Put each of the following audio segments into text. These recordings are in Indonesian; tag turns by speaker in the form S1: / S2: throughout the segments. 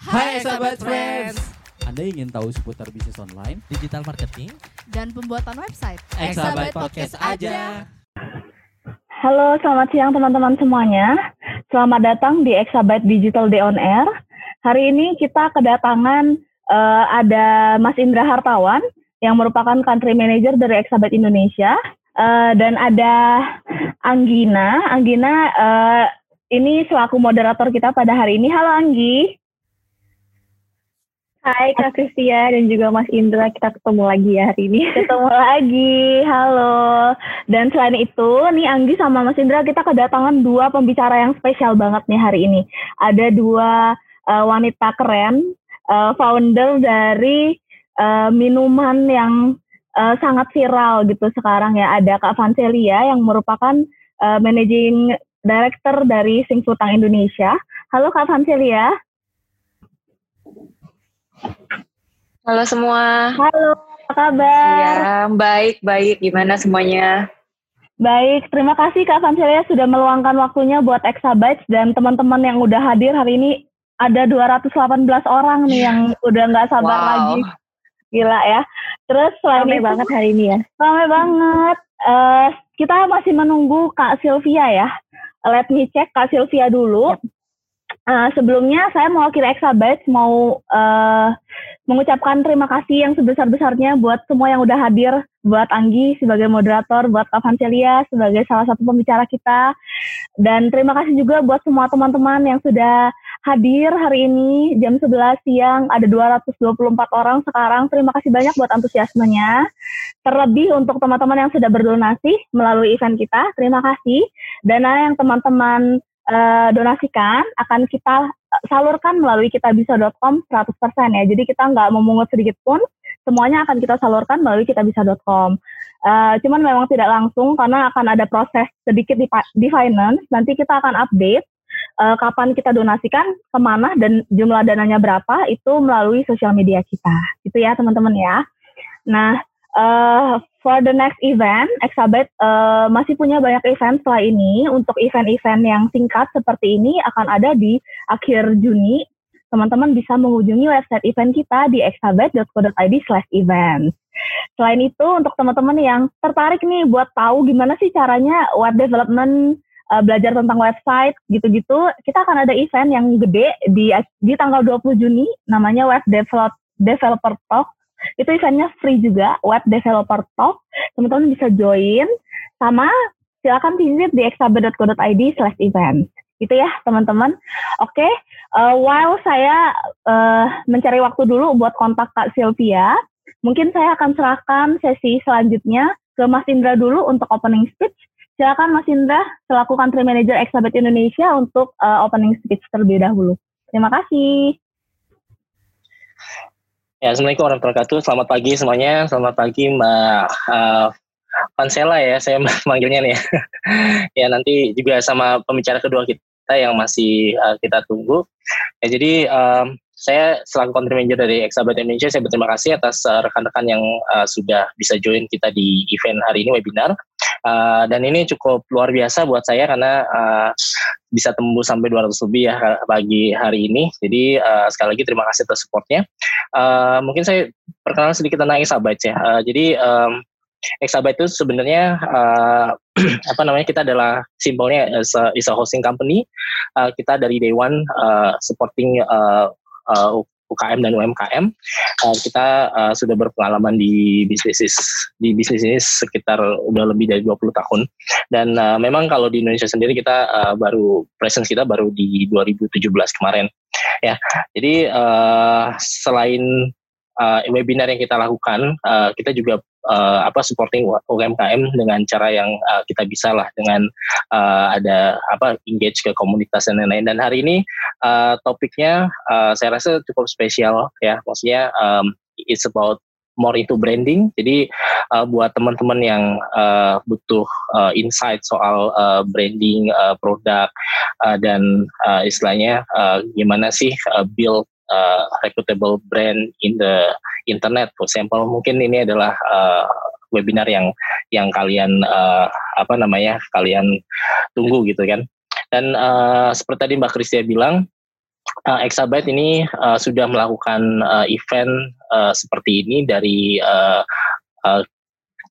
S1: Hai sahabat friends.
S2: Anda ingin tahu seputar bisnis online?
S1: Digital marketing?
S3: dan pembuatan website.
S1: Exabyte Podcast aja.
S4: Halo, selamat siang teman-teman semuanya. Selamat datang di Exabyte Digital Day on Air. Hari ini kita kedatangan eh, ada Mas Indra Hartawan yang merupakan country manager dari Exabyte Indonesia Eh, dan ada Anggina. Anggina eh, ini selaku moderator kita pada hari ini. Halo Anggi.
S5: Hai Kak Kristia dan juga Mas Indra, kita ketemu lagi ya hari ini.
S4: Ketemu lagi, halo. Dan selain itu, nih Anggi sama Mas Indra kita kedatangan dua pembicara yang spesial banget nih hari ini. Ada dua eh, wanita keren, eh, founder dari eh, minuman yang eh, sangat viral gitu sekarang ya. Ada Kak Vancelia yang merupakan eh, managing director dari Singfutang Indonesia. Halo Kak Vancelia.
S5: Halo semua.
S4: Halo, apa kabar?
S5: Ya, baik, baik. Gimana semuanya?
S4: Baik, terima kasih Kak Vancelia sudah meluangkan waktunya buat Exabytes dan teman-teman yang udah hadir hari ini ada 218 orang nih yang udah nggak sabar
S5: Wow.
S4: lagi. Gila ya. Terus selain
S5: Ramai
S4: itu,
S5: banget hari ini ya.
S4: ramai banget. Eh, kita masih menunggu Kak Sylvia ya. Let me check Kak Sylvia dulu. Eh, sebelumnya saya mewakili Exabytes mau eh, mengucapkan terima kasih yang sebesar-besarnya buat semua yang udah hadir, buat Anggi sebagai moderator, buat Kak Vancelia sebagai salah satu pembicara kita, dan terima kasih juga buat semua teman-teman yang sudah hadir hari ini jam 11 siang, ada 224 orang sekarang, terima kasih banyak buat antusiasmenya, terlebih untuk teman-teman yang sudah berdonasi melalui event kita, terima kasih, dana yang teman-teman eh, donasikan akan kita salurkan melalui kitabisa.com 100% ya. Jadi kita nggak memungut sedikit pun, semuanya akan kita salurkan melalui kitabisa.com. Eh, cuman memang tidak langsung karena akan ada proses sedikit di, di finance. Nanti kita akan update eh, kapan kita donasikan, ke mana dan jumlah dananya berapa itu melalui sosial media kita. Gitu ya teman-teman ya. Nah, eh, for the next event, Exabyte eh, masih punya banyak event setelah ini. Untuk event-event yang singkat seperti ini akan ada di akhir Juni. Teman-teman bisa mengunjungi website event kita di exabyte.co.id slash event. Selain itu, untuk teman-teman yang tertarik nih buat tahu gimana sih caranya web development, eh, belajar tentang website, gitu-gitu, kita akan ada event yang gede di di tanggal 20 Juni, namanya Web Develop, Developer Talk. Itu eventnya free juga, Web Developer Talk. Teman-teman bisa join, sama silakan visit di exabyte.co.id slash event. Gitu ya, teman-teman. Oke, eh, while saya eh, mencari waktu dulu buat kontak Kak Sylvia, mungkin saya akan serahkan sesi selanjutnya ke Mas Indra dulu untuk opening speech. Silakan Mas Indra selaku Country Manager Exabyte Indonesia untuk eh, opening speech terlebih dahulu. Terima kasih.
S6: Ya, Assalamualaikum warahmatullahi wabarakatuh. Selamat pagi semuanya. Selamat pagi Mbak uh, Pansela ya, saya manggilnya nih. ya. ya, nanti juga sama pembicara kedua kita yang masih uh, kita tunggu. Ya, jadi um, saya selaku country manager dari Exabyte Indonesia, saya berterima kasih atas uh, rekan-rekan yang uh, sudah bisa join kita di event hari ini webinar. Uh, dan ini cukup luar biasa buat saya karena uh, bisa tembus sampai 200 lebih ya pagi hari ini. Jadi uh, sekali lagi terima kasih atas supportnya. Uh, mungkin saya perkenalan sedikit tentang Exabyte ya. Uh, jadi um, Exabyte itu sebenarnya uh, apa namanya kita adalah simbolnya is a, is a hosting company. Uh, kita dari day one uh, supporting uh, uh, UKM dan UMKM. Uh, kita uh, sudah berpengalaman di bisnis di bisnis ini sekitar udah lebih dari 20 tahun. Dan uh, memang kalau di Indonesia sendiri kita uh, baru presence kita baru di 2017 kemarin. Ya. Jadi uh, selain uh, webinar yang kita lakukan, uh, kita juga uh, apa supporting UMKM dengan cara yang uh, kita bisa lah dengan uh, ada apa engage ke komunitas dan lain-lain. Dan hari ini uh, topiknya uh, saya rasa cukup spesial ya, maksudnya um, it's about more into branding. Jadi uh, buat teman-teman yang uh, butuh uh, insight soal uh, branding uh, produk uh, dan uh, istilahnya uh, gimana sih uh, build uh, reputable brand in the internet. For example, mungkin ini adalah uh, webinar yang yang kalian uh, apa namanya kalian tunggu gitu kan. Dan uh, seperti tadi Mbak Kristia bilang, uh, Exabyte ini uh, sudah melakukan uh, event uh, seperti ini dari uh, uh,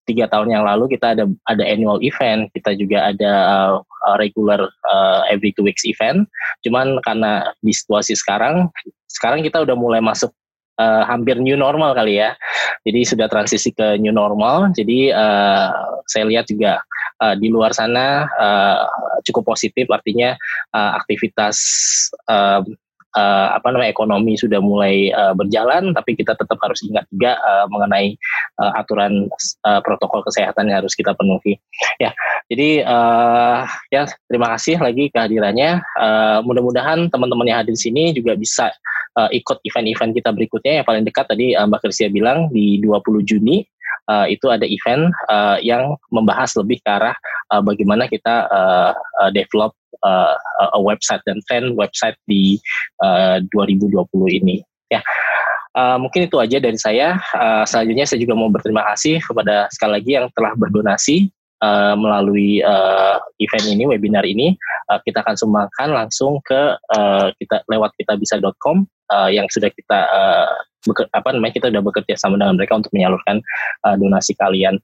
S6: tiga tahun yang lalu kita ada ada annual event, kita juga ada uh, regular uh, every two weeks event. Cuman karena di situasi sekarang, sekarang kita udah mulai masuk uh, hampir new normal kali ya. Jadi sudah transisi ke new normal. Jadi uh, saya lihat juga uh, di luar sana uh, cukup positif, artinya uh, aktivitas uh, uh, apa namanya ekonomi sudah mulai uh, berjalan, tapi kita tetap harus ingat juga uh, mengenai uh, aturan uh, protokol kesehatan yang harus kita penuhi. Ya, jadi uh, ya terima kasih lagi kehadirannya. Uh, mudah-mudahan teman-teman yang hadir di sini juga bisa uh, ikut event-event kita berikutnya yang paling dekat tadi uh, Mbak Krisia bilang di 20 Juni uh, itu ada event uh, yang membahas lebih ke arah uh, bagaimana kita uh, develop uh, a website dan tren website di uh, 2020 ini. Ya, uh, mungkin itu aja dari saya. Uh, selanjutnya saya juga mau berterima kasih kepada sekali lagi yang telah berdonasi uh, melalui uh, event ini, webinar ini. Uh, kita akan sumbangkan langsung ke uh, kita lewat kitabisa.com uh, yang sudah kita uh, beker, apa namanya kita sudah bekerja sama dengan mereka untuk menyalurkan uh, donasi kalian.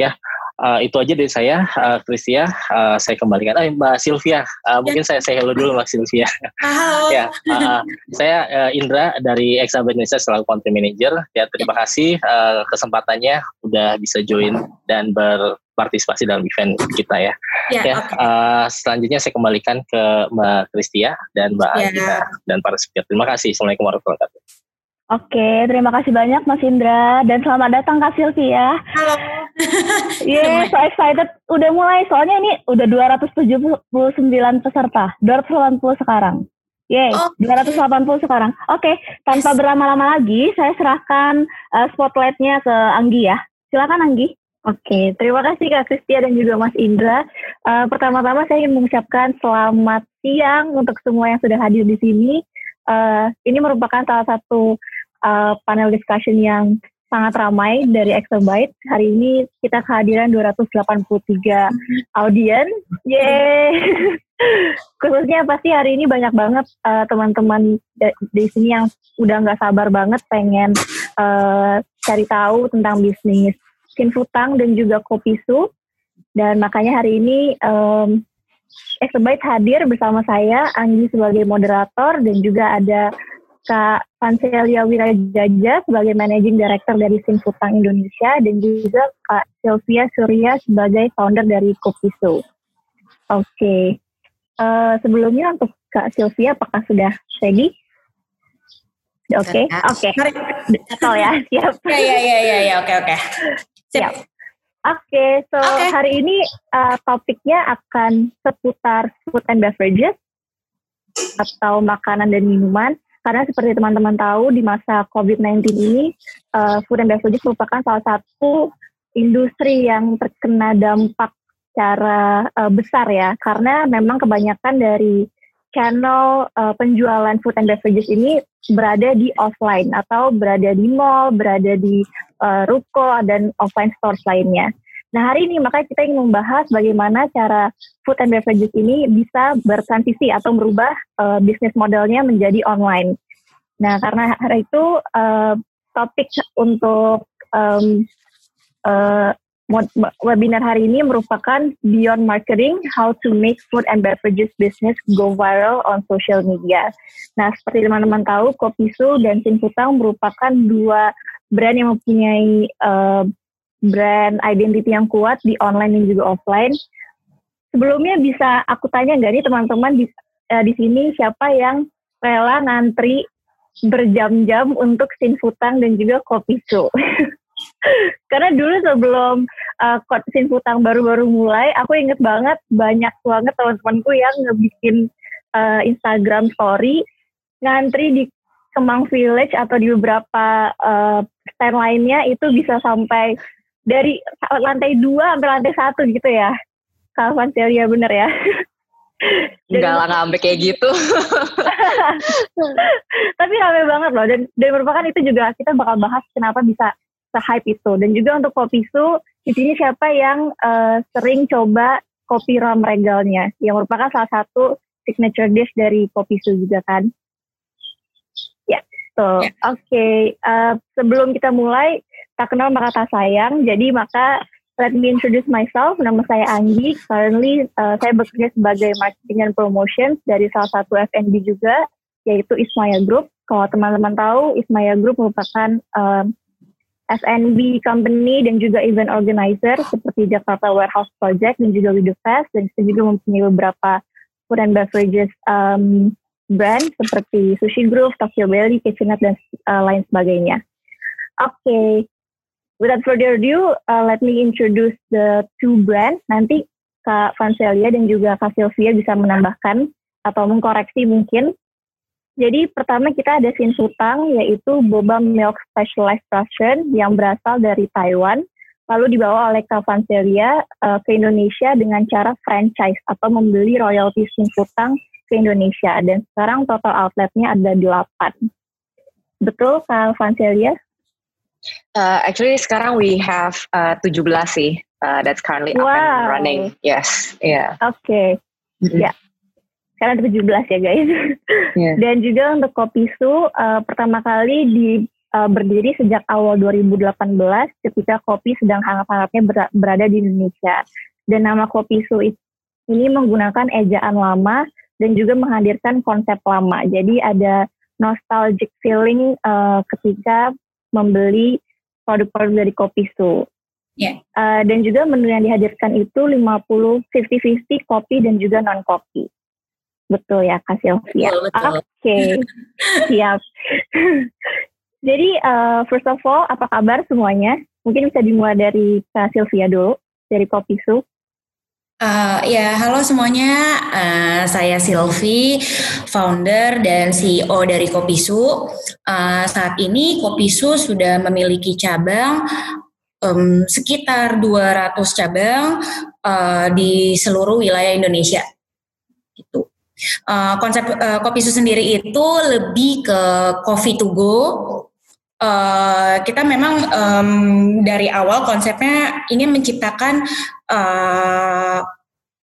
S6: Ya, uh, itu aja dari saya, uh, Kristia. Uh, saya kembalikan, eh, Mbak Sylvia. Uh, mungkin saya saya hello dulu Mbak Sylvia.
S7: Halo.
S6: ya, uh, saya uh, Indra dari Exab Indonesia selaku country manager. Ya, terima kasih uh, kesempatannya udah bisa join dan berpartisipasi dalam event kita ya.
S7: Ya,
S6: ya,
S7: oke.
S6: uh, selanjutnya saya kembalikan ke Mbak Kristia dan Mbak
S7: Ya.
S6: Agita dan para speaker. Terima kasih. Assalamualaikum warahmatullahi wabarakatuh.
S4: Oke, terima kasih banyak Mas Indra dan selamat datang Kak Sylvia.
S7: Halo.
S4: Yeay, so excited. Udah mulai, soalnya ini udah 279 peserta. 280 sekarang. Yeay,
S7: Oke.
S4: 280 sekarang. Oke, tanpa
S7: Yes.
S4: berlama-lama lagi, saya serahkan uh, spotlightnya ke Anggi ya. Silakan Anggi.
S5: Oke, terima kasih Kak Kristia dan juga Mas Indra. Eh, pertama-tama saya ingin mengucapkan selamat siang untuk semua yang sudah hadir di sini. Eh, ini merupakan salah satu eh, panel discussion yang sangat ramai dari Exabyte. Hari ini kita kehadiran 283 audiens. Yeay! Khususnya pasti hari ini banyak banget eh, teman-teman di, di sini yang udah nggak sabar banget pengen eh, cari tahu tentang bisnis Sinfutang dan juga Kopisu. Dan makanya hari ini um, Exabyte hadir bersama saya, Anggi sebagai moderator, dan juga ada Kak Pancelia Wirajaja sebagai Managing Director dari Sinfutang Indonesia, dan juga Kak Sylvia Surya sebagai founder dari Kopisu. Oke, Eh, sebelumnya untuk Kak Sylvia, apakah sudah ready? Oke, oke. Betul ya, siap.
S7: Ya, ya, ya, ya, oke, oke.
S5: Siap. Oke, so
S7: Oke.
S5: hari ini uh, topiknya akan seputar food and beverages atau makanan dan minuman. Karena seperti teman-teman tahu di masa COVID-19 ini, uh, food and beverages merupakan salah satu industri yang terkena dampak secara uh, besar ya. Karena memang kebanyakan dari channel uh, penjualan food and beverages ini berada di offline atau berada di mall, berada di uh, ruko dan offline stores lainnya. Nah hari ini makanya kita ingin membahas bagaimana cara food and beverages ini bisa bertransisi atau merubah uh, bisnis modelnya menjadi online. Nah karena hari itu uh, topik untuk um, webinar hari ini merupakan Beyond Marketing, How to Make Food and Beverages Business Go Viral on Social Media. Nah, seperti teman-teman tahu, Kopisu dan Sinfutang merupakan dua brand yang mempunyai uh, brand identity yang kuat di online dan juga offline. Sebelumnya bisa aku tanya nggak nih teman-teman di, eh, di sini siapa yang rela ngantri berjam-jam untuk Sinfutang dan juga Kopisu? Karena dulu sebelum uh, Kot- Sinfutang baru-baru mulai, aku inget banget banyak banget teman-temanku yang ngebikin uh, Instagram story ngantri di Kemang Village atau di beberapa uh, stand lainnya itu bisa sampai dari lantai dua sampai lantai satu gitu ya. Kalvan Celia bener ya.
S8: Enggak lah, nggak sampai kayak gitu.
S5: Tapi rame banget loh dan dan merupakan itu juga kita bakal bahas kenapa bisa se-hype itu dan juga untuk kopi su di sini siapa yang eh, sering coba kopi ram regalnya yang merupakan salah satu signature dish dari kopi su juga kan. betul.
S7: Ya.
S5: Oke, eh, sebelum kita mulai, tak kenal maka tak sayang. Jadi maka let me introduce myself. Nama saya Anggi. Currently eh, saya bekerja sebagai marketing and promotion dari salah satu F&B juga, yaitu Ismaya Group. Kalau teman-teman tahu, Ismaya Group merupakan eh, F&B company dan juga event organizer seperti Jakarta Warehouse Project dan juga Widow Fest dan kita juga mempunyai beberapa food and beverages um, brand seperti Sushi Groove, Tokyo Belly, Kitchenette dan uh, lain sebagainya. Oke, okay. without further ado, uh, let me introduce the two brand. Nanti Kak Vancelia dan juga Kak Sylvia bisa menambahkan atau mengkoreksi mungkin. Jadi pertama kita ada Sin Sutang yaitu Boba Milk Specialized Version yang berasal dari Taiwan. Lalu dibawa oleh Kak Vancelia uh, ke Indonesia dengan cara franchise atau membeli royalti Sin Sutang ke Indonesia. Dan sekarang total outletnya ada 8. Betul Kak Vancelia?
S8: Uh, actually sekarang we have uh, 17 sih. Uh, that's currently up
S5: Wow.
S8: and running. Yes, yeah.
S5: Oke,
S8: Mhm.
S5: ya. Sekarang ada 17 ya guys.
S8: Yeah.
S5: Dan juga untuk Kopi Su uh, pertama kali di uh, berdiri sejak awal 2018 ketika kopi sedang hangat-hangatnya ber- berada di Indonesia. Dan nama Kopi Su ini menggunakan ejaan lama dan juga menghadirkan konsep lama. Jadi ada nostalgic feeling uh, ketika membeli produk-produk dari Kopi Su.
S7: Ya.
S5: Uh, dan juga menu yang dihadirkan itu 50 50-50 kopi dan juga non kopi. Betul ya Kak Sylvia. Oke, siap. Jadi uh, first of all, apa kabar semuanya? Mungkin bisa dimulai dari Kak Sylvia dulu, dari Kopi Su.
S7: Eh, ya, halo semuanya. Eh, saya Silvi, founder dan CEO dari Kopisu. Eh, saat ini Kopisu sudah memiliki cabang em, sekitar 200 cabang eh, di seluruh wilayah Indonesia. Gitu. Eh, konsep eh, Kopisu sendiri itu lebih ke coffee to go. Eh, kita memang em, dari awal konsepnya ingin menciptakan eh,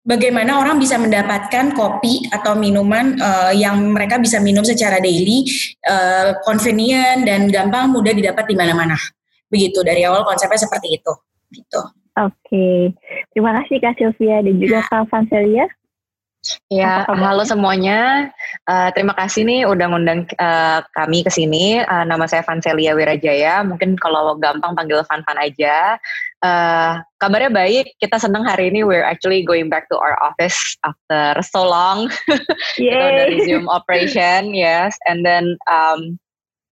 S7: bagaimana orang bisa mendapatkan kopi atau minuman eh, yang mereka bisa minum secara daily, eh, convenient dan gampang mudah didapat di mana-mana. Begitu dari awal konsepnya seperti itu. Gitu.
S5: Oke, terima kasih Kak Sylvia dan juga Kak Vancelia.
S8: Ya, halo semuanya. Eh, terima kasih nih udah ngundang eh, kami ke sini. Eh, nama saya Vancelia Wirajaya. Mungkin kalau gampang panggil Van Van aja. Eh, kabarnya baik. Kita senang hari ini we're actually going back to our office after so long. Kita udah
S5: Yeay.
S8: resume operation, yes. And then um,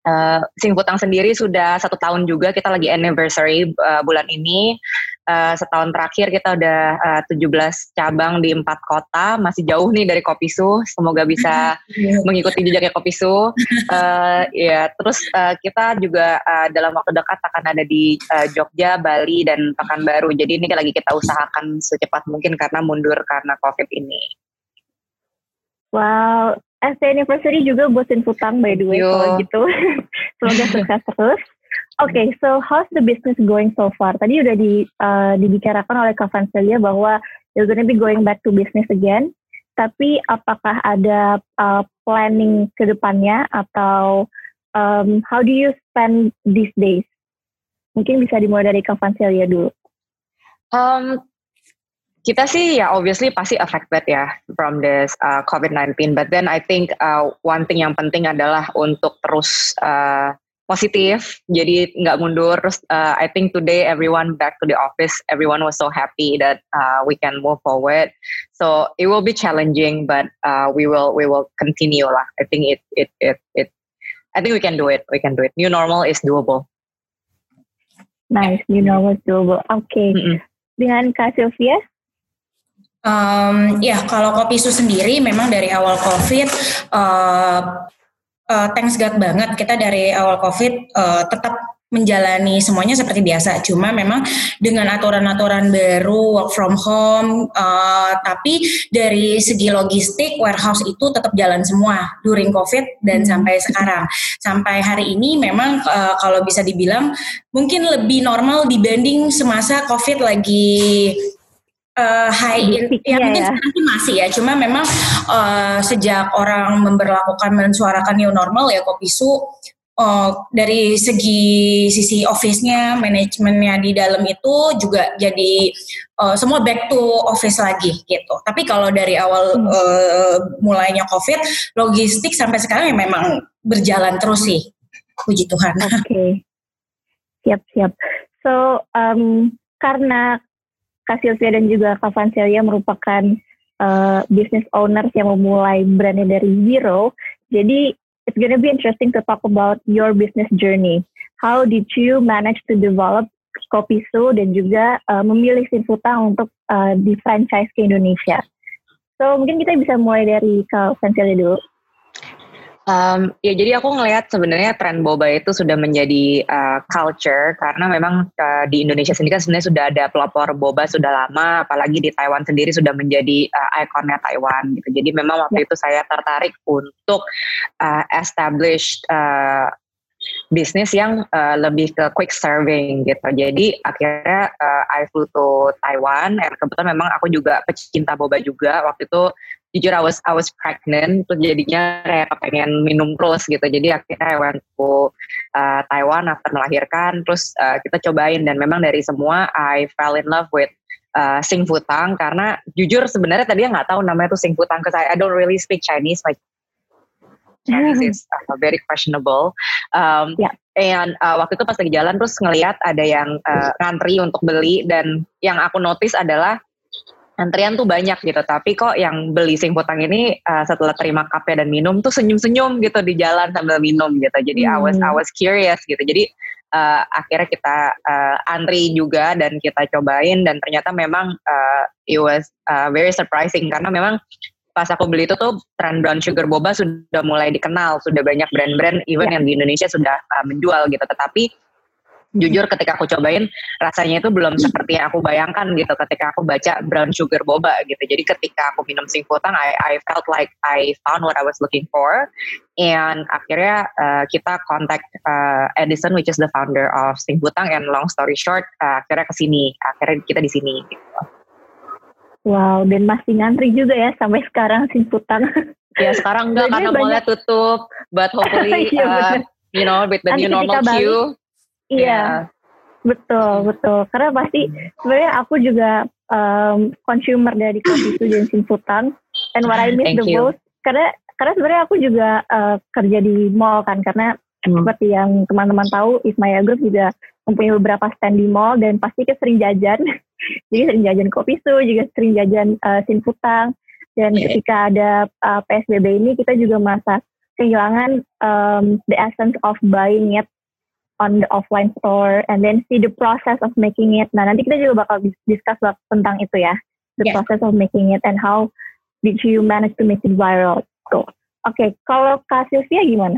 S8: uh, Sing Putang sendiri sudah satu tahun juga. Kita lagi anniversary uh, bulan ini. Uh, setahun terakhir kita udah uh, 17 cabang di empat kota. Masih jauh nih dari Kopisu. Semoga bisa mengikuti jejaknya Kopisu. Uh, ya, terus uh, kita juga uh, dalam waktu dekat akan ada di uh, Jogja, Bali, dan Pekanbaru. Jadi ini lagi kita usahakan secepat mungkin karena mundur karena COVID ini.
S5: Wow, ST Anniversary juga buat Sin Futang by the way
S8: Yo.
S5: kalau gitu. Semoga sukses terus. Oke, so how's the business going so far? Tadi udah di, uh, dibicarakan oleh Kak Vancelia bahwa you're gonna be going back to business again. Tapi apakah ada uh, planning ke depannya atau um, how do you spend these days? Mungkin bisa dimulai dari Kak Vancelia dulu.
S8: Um, kita sih ya obviously pasti affected ya from this uh, COVID-19. But then I think uh, one thing yang penting adalah untuk terus uh, positif, jadi nggak mundur. Terus uh, I think today everyone back to the office, everyone was so happy that uh, we can move forward. So it will be challenging, but uh, we will we will continue lah. I think it it it it. I think we can do it. We can do it. New normal is doable.
S5: Nice, you know what's doable. Oke,
S8: Mm-mm.
S5: dengan Kak Sylvia?
S7: Um, ya kalau kopi su sendiri memang dari awal covid uh, uh, thanks God banget kita dari awal covid uh, tetap menjalani semuanya seperti biasa. Cuma memang dengan aturan-aturan baru work from home uh, tapi dari segi logistik warehouse itu tetap jalan semua during covid dan sampai sekarang. Sampai hari ini memang uh, kalau bisa dibilang mungkin lebih normal dibanding semasa covid lagi uh, high in,
S5: Peak-peaknya
S7: ya mungkin
S5: ya.
S7: sekarang sih masih ya cuma memang uh, sejak orang memberlakukan mensuarakan new normal ya kopi su oh, dari segi sisi office-nya, manajemennya di dalam itu juga jadi uh, semua back to office lagi gitu. Tapi kalau dari awal
S5: Hmm.
S7: uh, mulainya COVID, logistik sampai sekarang ya memang berjalan terus sih. Puji Tuhan.
S5: Oke, siap siap. So um, karena Kak Sylvia dan juga Kak Vancelia merupakan uh, business owners yang memulai brandnya dari zero, jadi it's gonna be interesting to talk about your business journey. How did you manage to develop Kopisu dan juga uh, memilih Sinfutang untuk uh, di franchise ke Indonesia? So mungkin kita bisa mulai dari Kak Vancelia dulu.
S8: Um, ya jadi aku ngelihat sebenarnya tren boba itu sudah menjadi uh, culture karena memang uh, di Indonesia sendiri kan sebenarnya sudah ada pelopor boba sudah lama, apalagi di Taiwan sendiri sudah menjadi uh, ikonnya Taiwan gitu. Jadi memang waktu itu saya tertarik untuk uh, establish uh, bisnis yang uh, lebih ke quick serving gitu. Jadi akhirnya uh, I flew to Taiwan dan kebetulan memang aku juga pecinta boba juga. Waktu itu jujur I was I was pregnant terus jadinya kayak pengen minum terus gitu. Jadi akhirnya I went to uh, Taiwan after melahirkan terus uh, kita cobain dan memang dari semua I fell in love with uh, Sing Futang karena jujur sebenarnya tadi nggak tahu namanya tuh Sing Futang because I, I don't really speak Chinese like Chinese is uh, very questionable. Um,
S5: Ya.
S8: And uh, waktu itu pas lagi jalan terus ngelihat ada yang uh, ngantri untuk beli dan yang aku notice adalah antrian tuh banyak gitu. Tapi kok yang beli sing putang ini uh, setelah terima kafe dan minum tuh senyum-senyum gitu di jalan sambil minum gitu. Jadi I was I
S5: Hmm.
S8: was curious gitu. Jadi uh, akhirnya kita uh, antri juga dan kita cobain dan ternyata memang uh, it was uh, very surprising karena memang pas aku beli itu tuh tren brown sugar boba sudah mulai dikenal, sudah banyak brand-brand even
S5: Ya.
S8: yang di Indonesia sudah uh, menjual gitu. Tetapi jujur ketika aku cobain rasanya itu belum seperti yang aku bayangkan gitu ketika aku baca brown sugar boba gitu. Jadi ketika aku minum sing putang, I, I felt like I found what I was looking for. And akhirnya uh, kita contact uh, Edison, which is the founder of Sing Putang. And long story short, uh, akhirnya ke sini. Akhirnya kita di sini. Gitu.
S5: Wow, dan masih ngantri juga ya sampai sekarang Sinfutang.
S8: Ya sekarang enggak karena mallnya tutup. But hopefully, uh, you know, with the
S5: Nanti
S8: new normal queue.
S5: Iya,
S8: ya,
S5: betul, betul. Karena pasti sebenarnya aku juga um, consumer dari kopi itu dan Sinfutang. And what I miss
S8: Thank
S5: the
S8: you.
S5: most, karena karena sebenarnya aku juga uh, kerja di mall kan, karena
S8: Hmm.
S5: seperti yang teman-teman tahu, Ismaya Group juga mempunyai beberapa stand di mall dan pasti kita sering jajan. Jadi sering jajan kopi su, juga sering jajan uh, Sinfutang. Dan
S8: Iya.
S5: ketika ada uh, PSBB ini, kita juga merasa kehilangan um, the essence of buying it on the offline store and then see the process of making it. Nah, nanti kita juga bakal dis- discuss bak- tentang itu ya. The
S7: Yeah.
S5: process of making it and how did you manage to make it viral. Go. Oke, kalau Kak Sylvia gimana?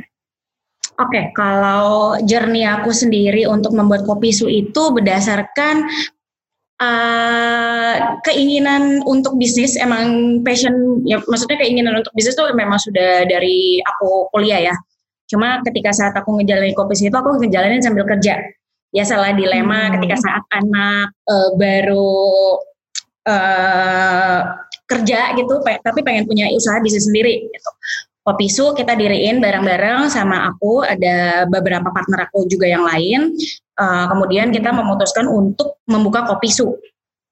S7: Oke, kalau journey aku sendiri untuk membuat kopi su itu berdasarkan eh, keinginan untuk bisnis, emang passion, ya maksudnya keinginan untuk bisnis tuh memang sudah dari aku kuliah ya. Cuma ketika saat aku ngejalanin kopi su itu aku ngejalanin sambil kerja. Ya salah dilema
S5: Hmm.
S7: ketika saat anak eh, baru eh, kerja gitu, pe- tapi pengen punya usaha bisnis sendiri gitu. Kopi Su kita diriin bareng-bareng sama aku, ada beberapa partner aku juga yang lain. Uh, kemudian kita memutuskan untuk membuka Kopi Su.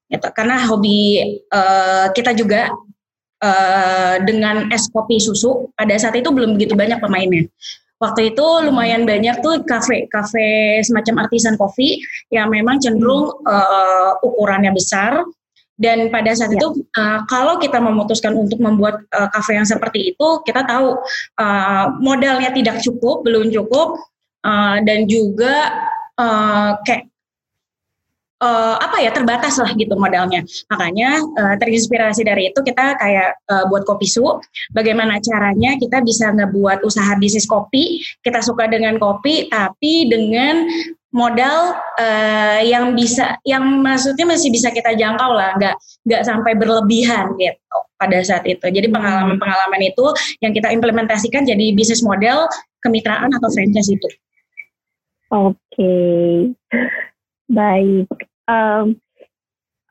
S7: Gitu. Karena hobi uh, kita juga uh, dengan es kopi susu, pada saat itu belum begitu banyak pemainnya. Waktu itu lumayan banyak tuh kafe, kafe semacam artisan kopi yang memang cenderung uh, ukurannya besar, dan pada saat
S5: Ya.
S7: itu uh, kalau kita memutuskan untuk membuat uh, kafe yang seperti itu, kita tahu uh, modalnya tidak cukup, belum cukup, uh, dan juga uh, kayak uh, apa ya terbatas lah gitu modalnya. Makanya uh, terinspirasi dari itu kita kayak uh, buat kopi su. Bagaimana caranya kita bisa ngebuat usaha bisnis kopi? Kita suka dengan kopi, tapi dengan modal eh, yang bisa yang maksudnya masih bisa kita jangkau lah nggak nggak sampai berlebihan gitu pada saat itu jadi pengalaman-pengalaman itu yang kita implementasikan jadi bisnis model kemitraan atau franchise itu
S5: Oke, baik. Um,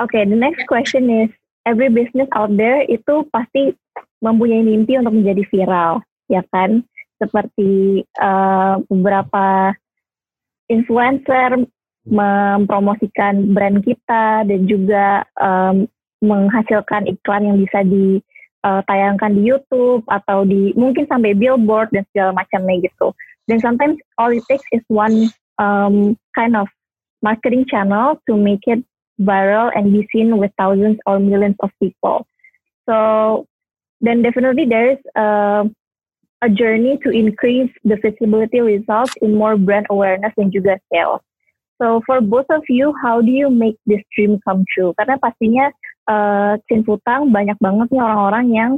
S5: Oke, the next question is, every business out there itu pasti mempunyai mimpi untuk menjadi viral, ya kan? seperti uh, beberapa influencer mempromosikan brand kita dan juga um, menghasilkan iklan yang bisa ditayangkan di YouTube atau di mungkin sampai billboard dan segala macamnya gitu. Dan sometimes all it takes is one um, kind of marketing channel to make it viral and be seen with thousands or millions of people. So then definitely there is a, a journey to increase the visibility results in more brand awareness dan juga sales. So for both of you, how do you make this dream come true? Karena pastinya uh, Sinfutang banyak banget nih orang-orang yang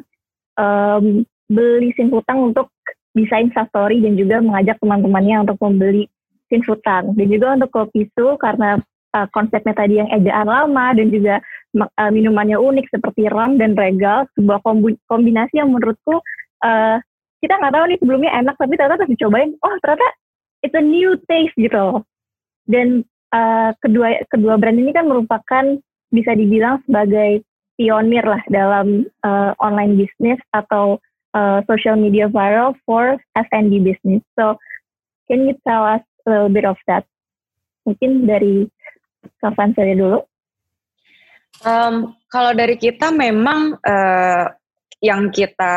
S5: um, beli Sinfutang untuk desain story dan juga mengajak teman-temannya untuk membeli Sinfutang. Dan juga untuk kopi su karena uh, konsepnya tadi yang ejaan lama dan juga uh, minumannya unik seperti rum dan regal, sebuah kombinasi yang menurutku uh, kita nggak tahu nih sebelumnya enak tapi ternyata pas dicobain, oh ternyata it's a new taste gitu dan uh, kedua kedua brand ini kan merupakan bisa dibilang sebagai pionir lah dalam uh, online business atau uh, social media viral for F&B business. So, can you tell us little bit of that? Mungkin dari Kavan saja dulu.
S8: Um, kalau dari kita memang uh, yang kita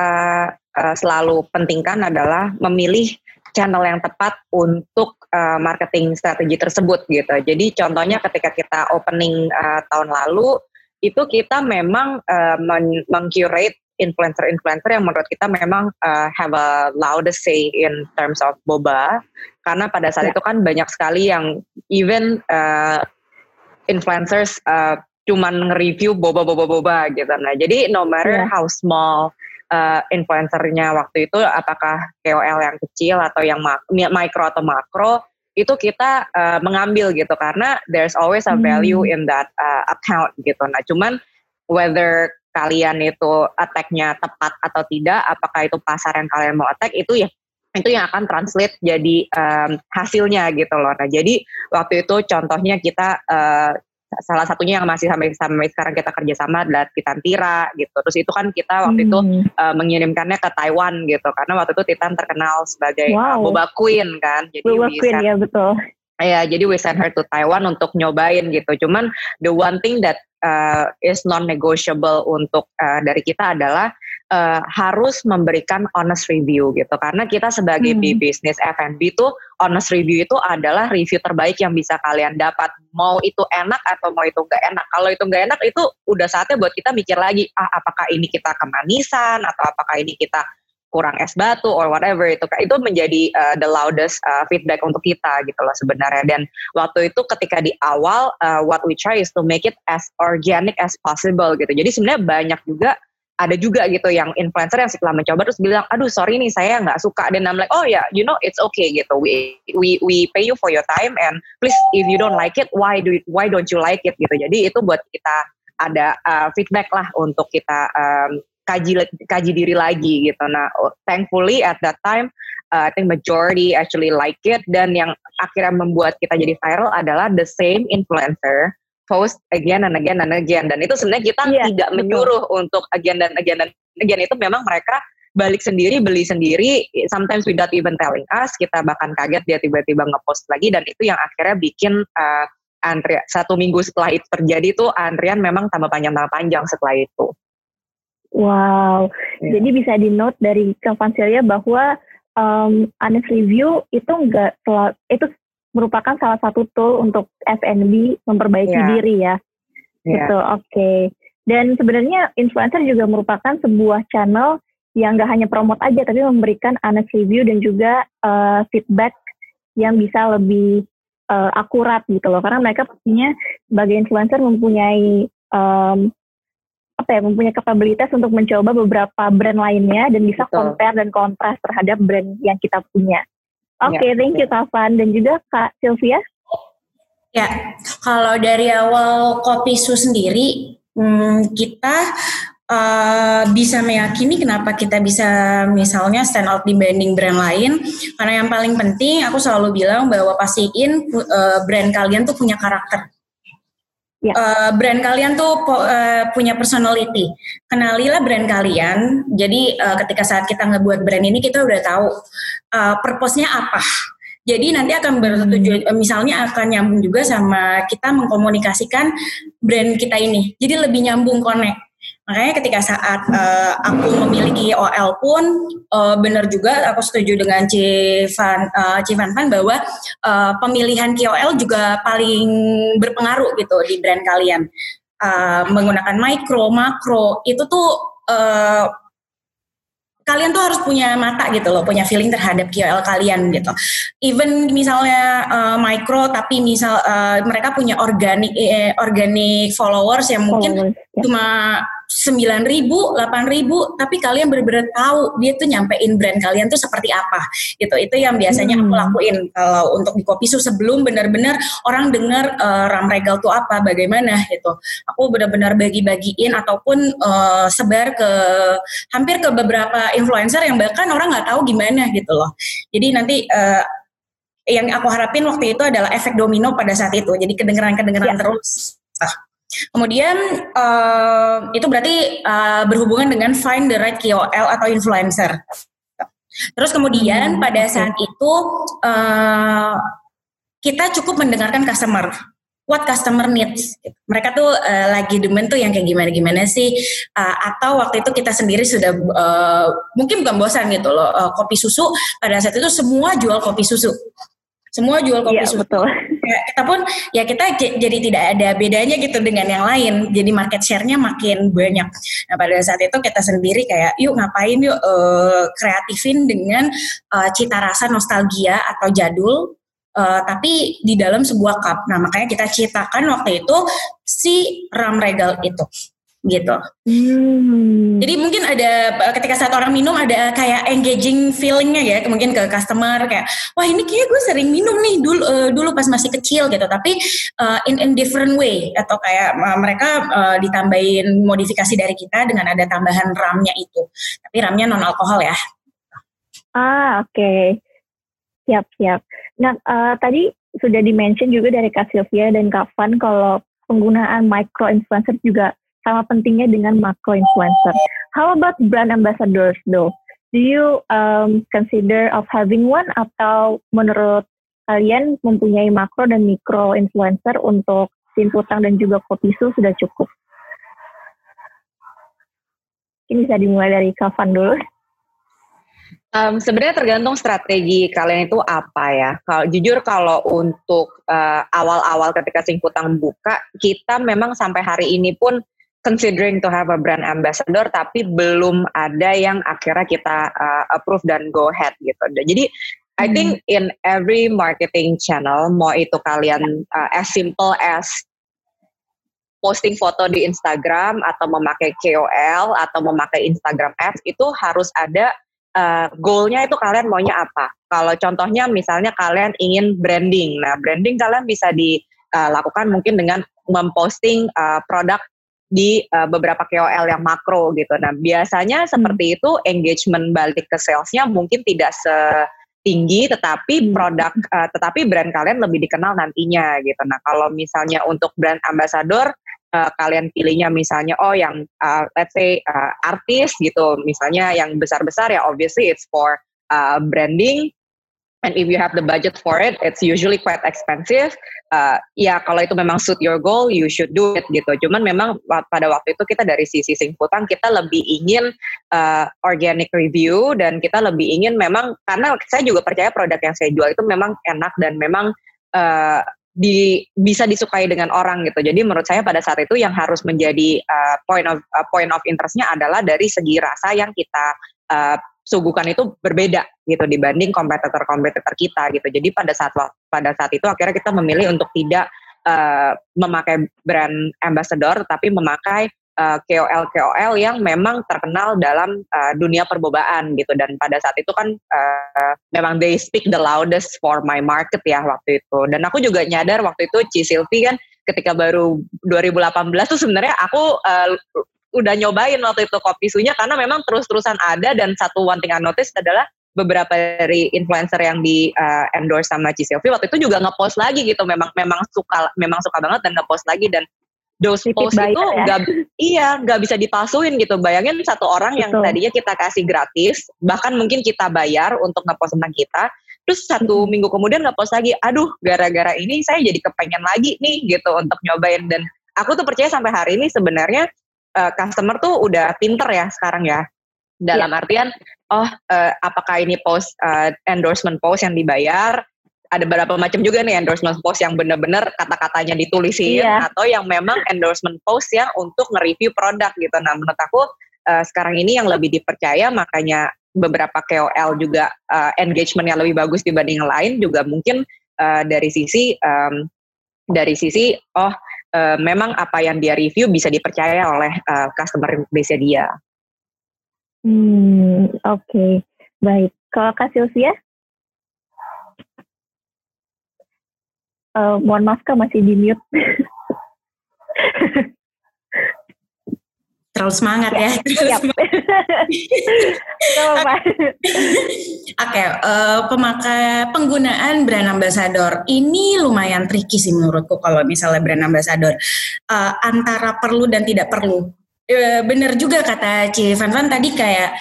S8: uh, selalu pentingkan adalah memilih channel yang tepat untuk uh, marketing strategi tersebut gitu. Jadi contohnya ketika kita opening uh, tahun lalu itu kita memang uh, mengcurate influencer-influencer yang menurut kita memang uh, have a loudest say in terms of boba karena pada saat yeah. itu kan banyak sekali yang even uh, influencers uh, cuman nge-review boba-boba-boba gitu. Nah, jadi no matter yeah. how small uh, influencernya waktu itu apakah KOL yang kecil atau yang mikro atau makro itu kita uh, mengambil gitu karena there's always a value hmm. in that uh, account gitu. Nah, cuman whether kalian itu attack-nya tepat atau tidak, apakah itu pasar yang kalian mau attack itu ya itu yang akan translate jadi um, hasilnya gitu loh. Nah, jadi waktu itu contohnya kita uh, salah satunya yang masih sampai sampai sekarang kita kerjasama adalah Titan Tira gitu. Terus itu kan kita waktu hmm. itu uh, mengirimkannya ke Taiwan gitu karena waktu itu Titan terkenal sebagai uh, wow. uh, boba queen kan.
S5: Jadi boba queen ya betul.
S8: Ya, jadi we send her to Taiwan untuk nyobain gitu. Cuman the one thing that uh, is non-negotiable untuk uh, dari kita adalah uh, harus memberikan honest review gitu. Karena kita sebagai hmm. bisnis F&B itu honest review itu adalah review terbaik yang bisa kalian dapat. Mau itu enak atau mau itu nggak enak. Kalau itu nggak enak itu udah saatnya buat kita mikir lagi, ah apakah ini kita kemanisan atau apakah ini kita kurang es batu or whatever itu itu menjadi uh, the loudest uh, feedback untuk kita gitu loh sebenarnya. Dan waktu itu ketika di awal uh, what we try is to make it as organic as possible gitu. Jadi sebenarnya banyak juga ada juga gitu yang influencer yang setelah mencoba terus bilang aduh sorry nih saya nggak suka. Dan I'm like oh ya yeah, you know it's okay gitu. We we we pay you for your time and please if you don't like it why do why don't you like it gitu. Jadi itu buat kita ada uh, feedback lah untuk kita um, kaji kaji diri lagi gitu. Nah, oh, thankfully at that time uh, I think majority actually like it. Dan yang akhirnya membuat kita jadi viral adalah the same influencer post again and again and again. Dan itu sebenarnya kita yeah, tidak betul. menyuruh untuk again dan again dan again. Itu memang mereka balik sendiri beli sendiri. Sometimes without even telling us kita bahkan kaget dia tiba-tiba ngepost lagi. Dan itu yang akhirnya bikin uh, antrian satu minggu setelah itu terjadi tuh antrian memang tambah panjang tambah panjang setelah itu
S5: Wow, yeah. jadi bisa di note dari Kavansilia bahwa um, honest review itu enggak itu merupakan salah satu tool untuk F&B memperbaiki yeah. diri ya. Yeah. Gitu, oke. Okay. Dan sebenarnya influencer juga merupakan sebuah channel yang nggak hanya promote aja, tapi memberikan honest review dan juga uh, feedback yang bisa lebih uh, akurat gitu loh. Karena mereka pastinya sebagai influencer mempunyai um, apa ya mempunyai kapabilitas untuk mencoba beberapa brand lainnya dan bisa Betul. compare dan kontras terhadap brand yang kita punya. Oke, okay, ya, thank you Tavan dan juga Kak Sylvia.
S7: Ya, kalau dari awal kopi su sendiri hmm, kita uh, bisa meyakini kenapa kita bisa misalnya stand out dibanding brand lain karena yang paling penting aku selalu bilang bahwa pastiin uh, brand kalian tuh punya karakter Uh, brand kalian tuh po- uh, punya personality. Kenalilah brand kalian. Jadi uh, ketika saat kita ngebuat brand ini kita udah tahu uh, purpose-nya apa. Jadi nanti akan bertujuan, uh, misalnya akan nyambung juga sama kita mengkomunikasikan brand kita ini. Jadi lebih nyambung connect. Makanya ketika saat uh, aku memiliki OL pun uh, benar juga aku setuju dengan Civan uh, Civan Fan bahwa uh, pemilihan KOL juga paling berpengaruh gitu di brand kalian. Uh, menggunakan micro, makro itu tuh uh, kalian tuh harus punya mata gitu loh, punya feeling terhadap KOL kalian gitu. Even misalnya uh, micro tapi misal uh, mereka punya organic eh, organic followers yang mungkin
S5: Followers, ya.
S7: cuma sembilan ribu, delapan ribu, tapi kalian benar-benar tahu dia tuh nyampein brand kalian tuh seperti apa, gitu. Itu yang biasanya aku
S5: Hmm.
S7: lakuin kalau untuk di kopi Su sebelum benar-benar orang dengar eh, ram regal tuh apa, bagaimana gitu. Aku benar-benar bagi-bagiin ataupun eh, sebar ke hampir ke beberapa influencer yang bahkan orang nggak tahu gimana gitu loh. Jadi nanti eh, yang aku harapin waktu itu adalah efek domino pada saat itu. Jadi kedengeran-kedengeran terus. Nah, kemudian eh, itu berarti eh, berhubungan dengan find the right KOL atau influencer. Terus kemudian
S5: Hmm,
S7: pada saat itu eh, kita cukup mendengarkan customer. What customer needs. Mereka tuh eh, lagi demen tuh yang kayak gimana-gimana sih. Eh, atau waktu itu kita sendiri sudah eh, mungkin bukan bosan gitu loh. eh, kopi susu pada saat itu semua jual kopi susu. Semua jual kopi
S5: Iya
S7: susu
S5: betul.
S7: Ya, kita pun ya kita jadi tidak ada bedanya gitu dengan yang lain. Jadi market share-nya makin banyak. Nah pada saat itu kita sendiri kayak yuk ngapain yuk eh, kreatifin dengan eh, cita rasa nostalgia atau jadul eh, tapi di dalam sebuah cup. Nah makanya kita ciptakan waktu itu si ram regal itu gitu
S5: Hmm.
S7: jadi mungkin ada ketika saat orang minum ada kayak engaging feelingnya ya, mungkin ke customer kayak wah ini kayak gue sering minum nih dulu eh, dulu pas masih kecil gitu, tapi eh, in in different way atau kayak eh, mereka eh, ditambahin modifikasi dari kita dengan ada tambahan ramnya itu, tapi ramnya non alkohol ya.
S5: Ah, oke. Siap, siap. Nah, eh, tadi sudah dimention juga dari Kak Sylvia dan Kak Van kalau penggunaan micro influencer juga sama pentingnya dengan macro influencer. How about brand ambassadors though? Do you um, consider of having one atau menurut kalian mempunyai makro dan mikro influencer untuk Sinputang dan juga Kopisu sudah cukup? Ini bisa dimulai dari Kak Van dulu.
S8: Um, sebenarnya tergantung strategi kalian itu apa ya. Kalau jujur kalau untuk uh, awal-awal ketika Singputang buka, kita memang sampai hari ini pun considering to have a brand ambassador, tapi belum ada yang akhirnya kita uh, approve dan go ahead gitu. Jadi I think in every marketing channel, mau itu kalian uh, as simple as posting foto di Instagram atau memakai KOL atau memakai Instagram Ads itu harus ada uh, goalnya itu kalian maunya apa. Kalau contohnya misalnya kalian ingin branding, nah branding kalian bisa dilakukan mungkin dengan memposting uh, produk di uh, beberapa KOL yang makro gitu. Nah biasanya seperti itu engagement balik ke salesnya mungkin tidak setinggi, tetapi produk, uh, tetapi brand kalian lebih dikenal nantinya gitu. Nah kalau misalnya untuk brand ambassador uh, kalian pilihnya misalnya oh yang uh, let's say uh, artis gitu misalnya yang besar-besar ya obviously it's for uh, branding and if you have the budget for it it's usually quite expensive uh, ya kalau itu memang suit your goal you should do it gitu cuman memang pada waktu itu kita dari sisi Singputang kita lebih ingin uh, organic review dan kita lebih ingin memang karena saya juga percaya produk yang saya jual itu memang enak dan memang uh, di bisa disukai dengan orang gitu. Jadi menurut saya pada saat itu yang harus menjadi uh, point of uh, point of interestnya adalah dari segi rasa yang kita uh, suguhkan itu berbeda gitu dibanding kompetitor-kompetitor kita gitu. Jadi pada saat pada saat itu akhirnya kita memilih untuk tidak uh, memakai brand ambassador tetapi memakai uh, KOL-KOL yang memang terkenal dalam uh, dunia perbobaan gitu dan pada saat itu kan uh, memang they speak the loudest for my market ya waktu itu dan aku juga nyadar waktu itu Ci Silvi kan ketika baru 2018 tuh sebenarnya aku uh, udah nyobain waktu itu kopi sunya karena memang terus-terusan ada dan satu one thing I notice adalah beberapa dari influencer yang di uh, endorse sama Ci Silvi waktu itu juga ngepost lagi gitu memang memang suka memang suka banget dan ngepost lagi dan those post itu
S5: ya.
S8: nggak iya nggak bisa dipalsuin gitu. Bayangin satu orang yang
S5: Betul.
S8: tadinya kita kasih gratis, bahkan mungkin kita bayar untuk ngepost tentang kita, terus satu
S5: Mm-mm.
S8: minggu kemudian ngepost lagi, aduh gara-gara ini saya jadi kepengen lagi nih gitu untuk nyobain dan aku tuh percaya sampai hari ini sebenarnya eh, customer tuh udah pinter ya sekarang ya dalam artian oh eh, apakah ini post eh, endorsement post yang dibayar ada beberapa macam juga nih endorsement post yang benar-benar kata-katanya ditulisin
S5: Iya.
S8: atau yang memang endorsement post yang untuk nge-review produk gitu. Nah, menurut aku eh, sekarang ini yang lebih dipercaya makanya beberapa KOL juga eh, engagementnya lebih bagus dibanding yang lain juga mungkin eh, dari sisi em, dari sisi oh eh, memang apa yang dia review bisa dipercaya oleh eh, customer base dia.
S5: Hmm, oke. Baik. Kalau Kak Sylvia? Eh, mohon maaf Kak, masih di mute.
S7: Terlalu semangat ya.
S5: Siap. Gak apa-apa.
S7: Oke, eh, pemakai penggunaan brand ambassador ini lumayan tricky sih menurutku kalau misalnya brand ambassador Eh, antara perlu dan tidak perlu. Eh, bener juga kata Ci Van Van tadi kayak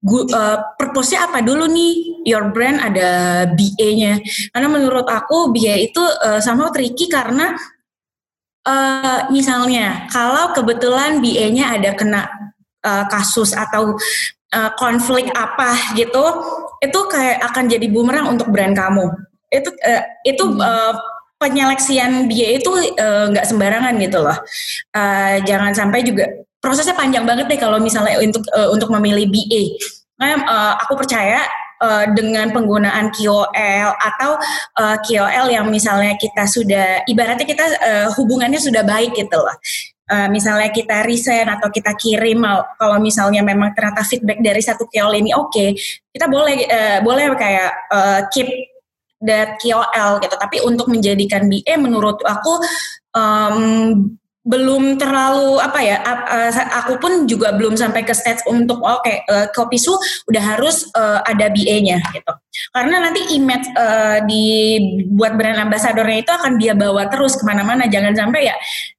S7: gu, eh, purpose-nya apa dulu nih your brand ada BA-nya karena menurut aku BA itu eh, somehow tricky karena eh, misalnya kalau kebetulan BA-nya ada kena eh, kasus atau eh, konflik apa gitu itu kayak akan jadi bumerang untuk brand kamu. Itu eh, itu eh, penyeleksian BA itu nggak sembarangan gitu loh. Eh, jangan sampai juga prosesnya panjang banget deh kalau misalnya untuk eh, untuk memilih BA Nah, eh, aku percaya eh, dengan penggunaan KOL atau eh, KOL yang misalnya kita sudah ibaratnya kita eh, hubungannya sudah baik gitu loh. Eh, misalnya kita resign atau kita kirim kalau misalnya memang ternyata feedback dari satu KOL ini oke, kita boleh eh, boleh kayak eh, keep that KOL gitu. Tapi untuk menjadikan BA menurut aku em, belum terlalu apa ya eh, aku pun juga belum sampai ke stage untuk oke eh, kopi su udah harus eh, ada BA-nya gitu karena nanti image eh, dibuat brand ambassadornya itu akan dia bawa terus ke mana-mana jangan sampai ya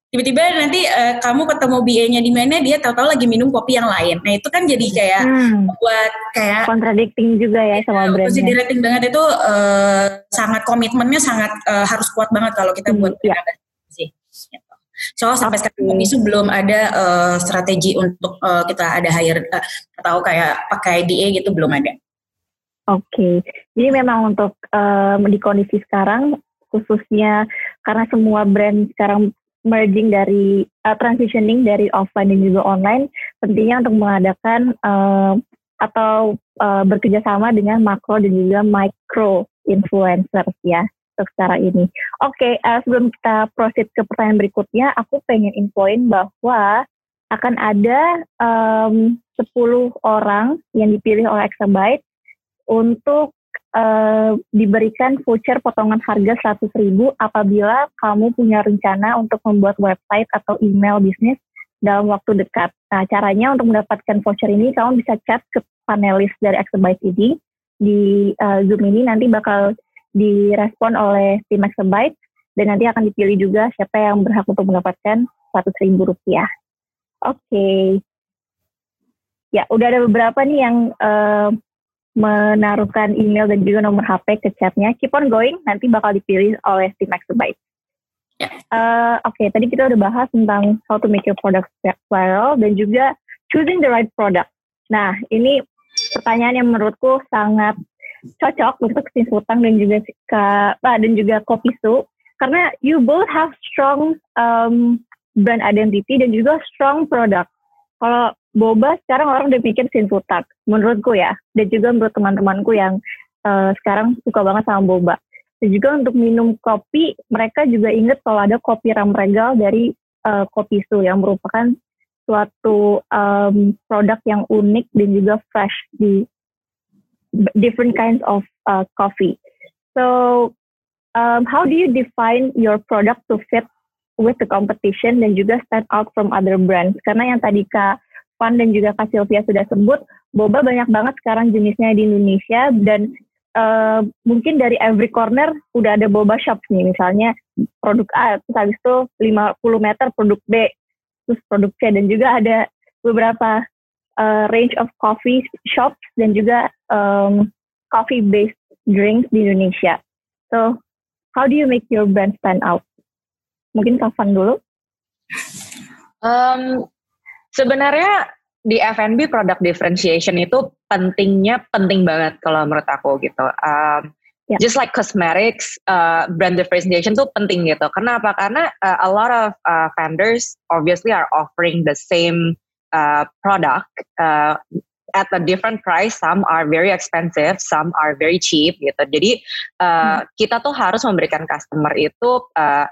S7: tiba-tiba nanti kamu ketemu BA-nya di mana dia tahu-tahu lagi minum kopi yang lain nah itu kan jadi kayak
S5: Hmm,
S7: buat kayak
S5: contradicting juga ya sama
S7: posisi
S5: brandnya.
S7: rating banget itu sangat komitmennya sangat harus kuat banget kalau kita
S5: Hmm,
S7: buat
S5: iya.
S7: brand. Gitu. So sampai sekarang itu belum ada eh, strategi untuk eh, kita ada hire eh, atau kayak pakai DA gitu belum ada.
S5: Oke, jadi memang untuk em, di kondisi sekarang, khususnya karena semua brand sekarang merging dari uh, transitioning dari offline dan juga online, pentingnya untuk mengadakan em, atau uh, bekerja sama dengan makro dan juga micro influencers ya secara ini. Oke, eh, sebelum kita proceed ke pertanyaan berikutnya, aku pengen infoin bahwa akan ada em, 10 orang yang dipilih oleh Exabyte untuk eh, diberikan voucher potongan harga 100.000 apabila kamu punya rencana untuk membuat website atau email bisnis dalam waktu dekat. Nah, caranya untuk mendapatkan voucher ini kamu bisa chat ke panelis dari Exabyte ini di eh, Zoom ini nanti bakal direspon oleh tim Exabyte dan nanti akan dipilih juga siapa yang berhak untuk mendapatkan 100.000 rupiah. Oke. Ya, udah ada beberapa nih yang eh, menaruhkan email dan juga nomor HP ke chatnya. Keep on going, nanti bakal dipilih oleh tim Exabyte.
S7: Ya.
S5: Eh, Oke, tadi kita udah bahas tentang how to make your product viral dan juga choosing the right product. Nah, ini pertanyaan yang menurutku sangat cocok untuk Sis Hutang dan juga Kak ah, dan juga Kopi Su karena you both have strong um, brand identity dan juga strong product. Kalau boba sekarang orang udah pikir sinfutak menurutku ya. Dan juga menurut teman-temanku yang eh, sekarang suka banget sama boba. Dan juga untuk minum kopi mereka juga inget kalau ada kopi ramregal dari eh, kopi su yang merupakan suatu em, produk yang unik dan juga fresh di different kinds of uh, coffee. So um, how do you define your product to fit with the competition dan juga stand out from other brands? Karena yang tadi kak Van dan juga Kak Sylvia sudah sebut, boba banyak banget sekarang jenisnya di Indonesia dan uh, mungkin dari every corner udah ada boba shops nih, misalnya produk A, terus habis itu 50 meter produk B, terus produk C dan juga ada beberapa uh, range of coffee shops dan juga um, coffee based drinks di Indonesia. So, how do you make your brand stand out? Mungkin Kafan dulu.
S8: Um, sebenarnya di F&B product differentiation itu pentingnya penting banget kalau menurut aku gitu. Um, yeah. Just like cosmetics, uh, brand differentiation tuh penting gitu. Kenapa? Karena uh, a lot of uh, vendors obviously are offering the same uh, product uh, at a different price. Some are very expensive, some are very cheap gitu. Jadi uh, hmm. kita tuh harus memberikan customer itu uh,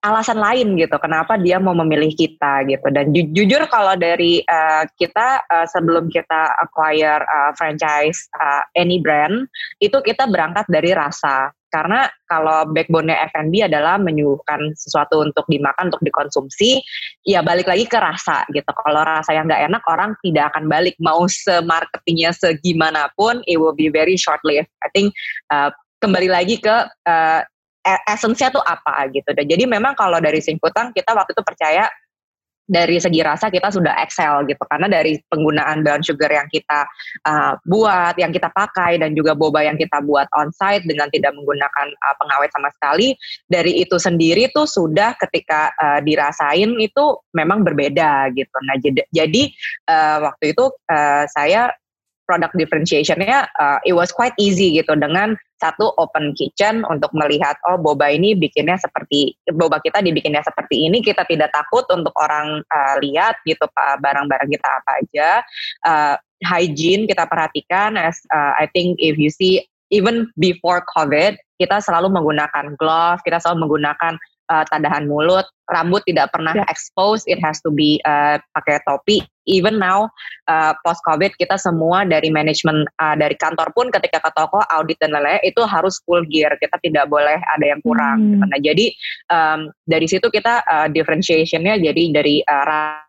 S8: alasan lain gitu kenapa dia mau memilih kita gitu dan ju jujur kalau dari uh, kita uh, sebelum kita acquire uh, franchise uh, any brand itu kita berangkat dari rasa karena kalau backbone-nya F&B adalah menyuguhkan sesuatu untuk dimakan untuk dikonsumsi ya balik lagi ke rasa gitu. Kalau rasa yang nggak enak orang tidak akan balik. Mau semarketingnya segimanapun it will be very short lived I think uh, kembali lagi ke uh, esensinya tuh apa gitu. Dan jadi memang kalau dari Singputang kita waktu itu percaya dari segi rasa kita sudah excel gitu karena dari penggunaan brown sugar yang kita uh, buat, yang kita pakai dan juga boba yang kita buat on site dengan tidak menggunakan uh, pengawet sama sekali dari itu sendiri tuh sudah ketika uh, dirasain itu memang berbeda gitu. Nah jadi, jadi uh, waktu itu uh, saya product differentiationnya uh, it was quite easy gitu dengan satu open kitchen untuk melihat oh boba ini bikinnya seperti boba kita dibikinnya seperti ini kita tidak takut untuk orang uh, lihat gitu pak barang-barang kita apa aja. Uh, hygiene kita perhatikan as uh, I think if you see even before COVID kita selalu menggunakan glove kita selalu menggunakan uh, tadahan mulut, rambut tidak pernah yeah. expose, it has to be uh, pakai topi. Even now uh, post covid kita semua dari manajemen uh, dari kantor pun ketika ke toko audit dan lain-lain itu harus full gear. Kita tidak boleh ada yang kurang. Hmm. Nah jadi um, dari situ kita uh, differentiationnya jadi dari uh,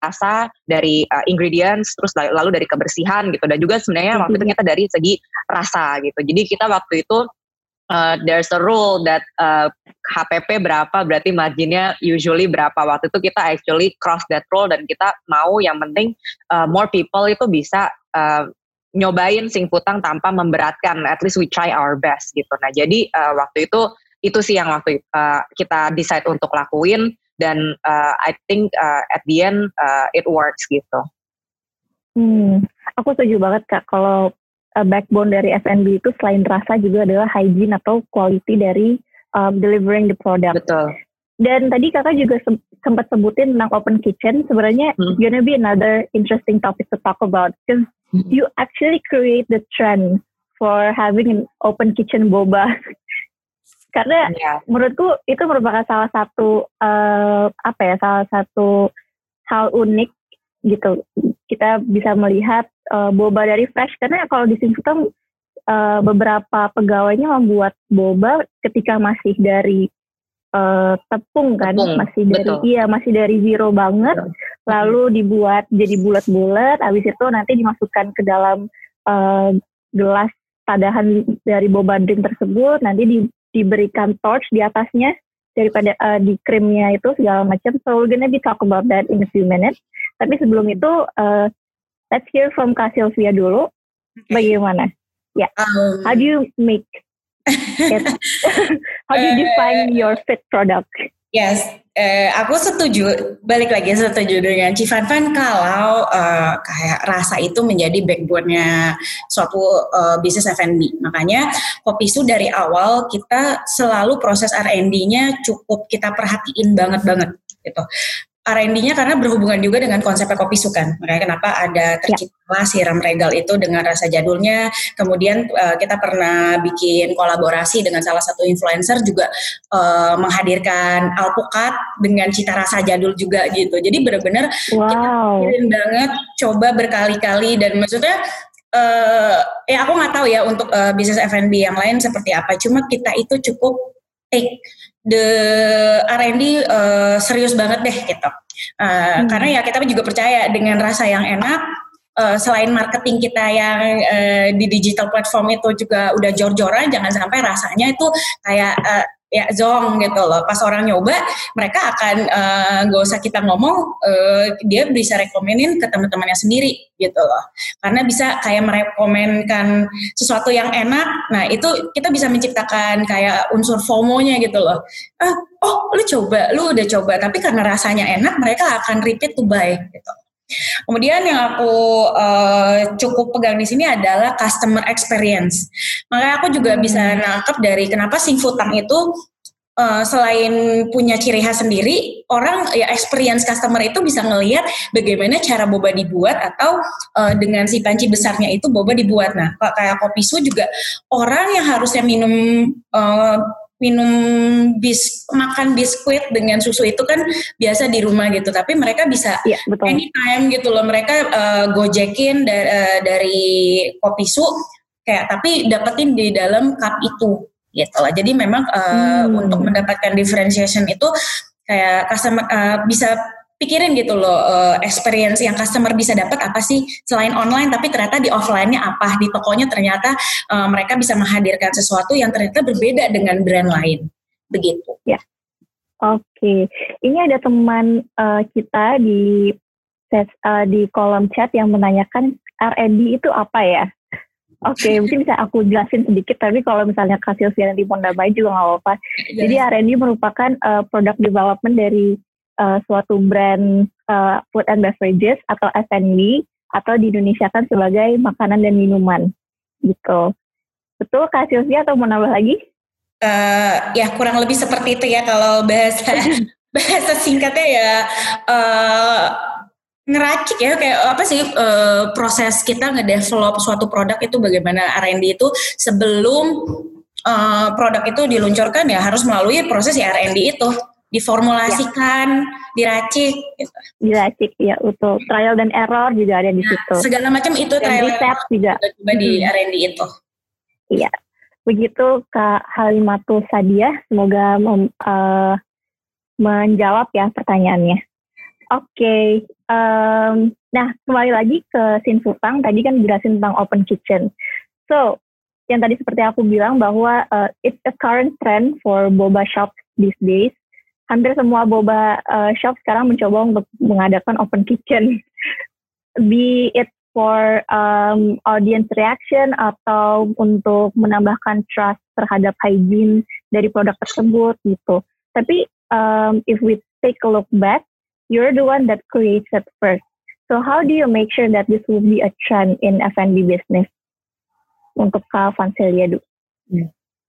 S8: rasa dari uh, ingredients terus lalu dari kebersihan gitu dan juga sebenarnya waktu itu kita dari segi rasa gitu jadi kita waktu itu uh, there's a rule that uh, HPP berapa berarti marginnya usually berapa. Waktu itu kita actually cross that rule dan kita mau yang penting uh, more people itu bisa uh, nyobain singputang tanpa memberatkan. At least we try our best gitu. Nah jadi uh, waktu itu itu sih yang waktu uh, kita decide untuk lakuin dan uh, I think uh, at the end uh, it works gitu.
S5: Hmm, aku setuju banget kak kalau uh, backbone dari F&B itu selain rasa juga adalah hygiene atau quality dari um, delivering the product.
S8: Betul.
S5: Dan tadi kakak juga se sempat sebutin tentang open kitchen. Sebenarnya hmm. gonna be another interesting topic to talk about because hmm. you actually create the trend for having an open kitchen boba. Karena yeah. menurutku itu merupakan salah satu uh, apa ya salah satu hal unik gitu kita bisa melihat uh, boba dari fresh karena kalau di uh, beberapa pegawainya membuat boba ketika masih dari uh, tepung kan tepung, masih dari betul. iya masih dari zero banget betul. lalu dibuat jadi bulat-bulat habis itu nanti dimasukkan ke dalam uh, gelas tadahan dari boba drink tersebut nanti di, diberikan torch di atasnya daripada uh, di krimnya itu segala macam. So we're gonna be talk about that in a few minutes. Tapi sebelum itu, uh, let's hear from Kak Sylvia dulu. Bagaimana? Ya, yeah. um, how do you make it? how do you define your fit product?
S7: Yes, eh, aku setuju. Balik lagi setuju dengan Civan Van kalau uh, kayak rasa itu menjadi backbone-nya suatu uh, bisnis F&B. Makanya Kopi Su dari awal kita selalu proses R&D-nya cukup kita perhatiin banget banget gitu. R&D-nya karena berhubungan juga dengan konsep kopi sukan. Makanya kenapa ada tercipta ya. siram regal itu dengan rasa jadulnya. Kemudian uh, kita pernah bikin kolaborasi dengan salah satu influencer juga uh, menghadirkan alpukat dengan cita rasa jadul juga gitu. Jadi benar-benar wow. kita banget, coba berkali-kali dan maksudnya uh, ya aku nggak tahu ya untuk uh, bisnis F&B yang lain seperti apa. Cuma kita itu cukup take the R&D uh, serius banget deh gitu. Uh, hmm. Karena ya kita juga percaya dengan rasa yang enak uh, selain marketing kita yang uh, di digital platform itu juga udah jor-joran, jangan sampai rasanya itu kayak uh, ya zong gitu loh. Pas orang nyoba, mereka akan uh, usah kita ngomong, uh, dia bisa rekomenin ke teman-temannya sendiri gitu loh. Karena bisa kayak merekomenkan sesuatu yang enak. Nah itu kita bisa menciptakan kayak unsur FOMO-nya gitu loh. Ah, oh lu coba, lu udah coba, tapi karena rasanya enak, mereka akan repeat to buy gitu. Kemudian yang aku uh, cukup pegang di sini adalah customer experience. Makanya aku juga hmm. bisa nangkep dari kenapa Singfutang itu uh, selain punya ciri khas sendiri, orang ya experience customer itu bisa ngelihat bagaimana cara boba dibuat atau uh, dengan si panci besarnya itu boba dibuat. Nah, kayak kopi su juga orang yang harusnya minum uh, minum bis makan biskuit dengan susu itu kan biasa di rumah gitu tapi mereka bisa ya, betul. anytime gitu loh mereka uh, gojekin da uh, dari kopi su kayak tapi dapetin di dalam cup itu gitu lah jadi memang uh, hmm. untuk mendapatkan differentiation itu kayak customer uh, bisa pikirin gitu loh uh, experience yang customer bisa dapat apa sih selain online tapi ternyata di offline-nya apa di tokonya ternyata uh, mereka bisa menghadirkan sesuatu yang ternyata berbeda dengan brand lain begitu
S5: ya oke okay. ini ada teman uh, kita di uh, di kolom chat yang menanyakan R&D itu apa ya Oke, okay, mungkin bisa aku jelasin sedikit, tapi kalau misalnya kasih Silvia nanti nambahin juga nggak apa-apa. Iya. Jadi R&D merupakan uh, product development dari uh, suatu brand uh, food and beverages atau F&B atau di Indonesia kan sebagai makanan dan minuman gitu. Betul Kak Sylvia atau mau nambah lagi?
S7: Uh, ya kurang lebih seperti itu ya kalau bahasa bahasa singkatnya ya uh, ngeracik ya kayak apa sih uh, proses kita ngedevelop suatu produk itu bagaimana R&D itu sebelum uh, produk itu diluncurkan ya harus melalui proses ya R&D itu diformulasikan, ya. diracik gitu.
S5: Diracik ya betul. Trial dan error juga ada di nah, situ.
S7: Segala macam itu dan trial
S5: step juga.
S7: Coba di. R&D itu.
S5: Iya. Begitu Kak Halimatul Sadia, semoga mem, uh, menjawab ya pertanyaannya. Oke, okay. um, nah kembali lagi ke Sinfutang, tadi kan jelasin tentang open kitchen. So, yang tadi seperti aku bilang bahwa uh, it's a current trend for boba shop these days hampir semua boba uh, shop sekarang mencoba untuk mengadakan open kitchen. Be it for um, audience reaction atau untuk menambahkan trust terhadap hygiene dari produk tersebut gitu. Tapi um, if we take a look back, you're the one that creates it first. So how do you make sure that this will be a trend in F&B business? Untuk Kak Vancelia dulu.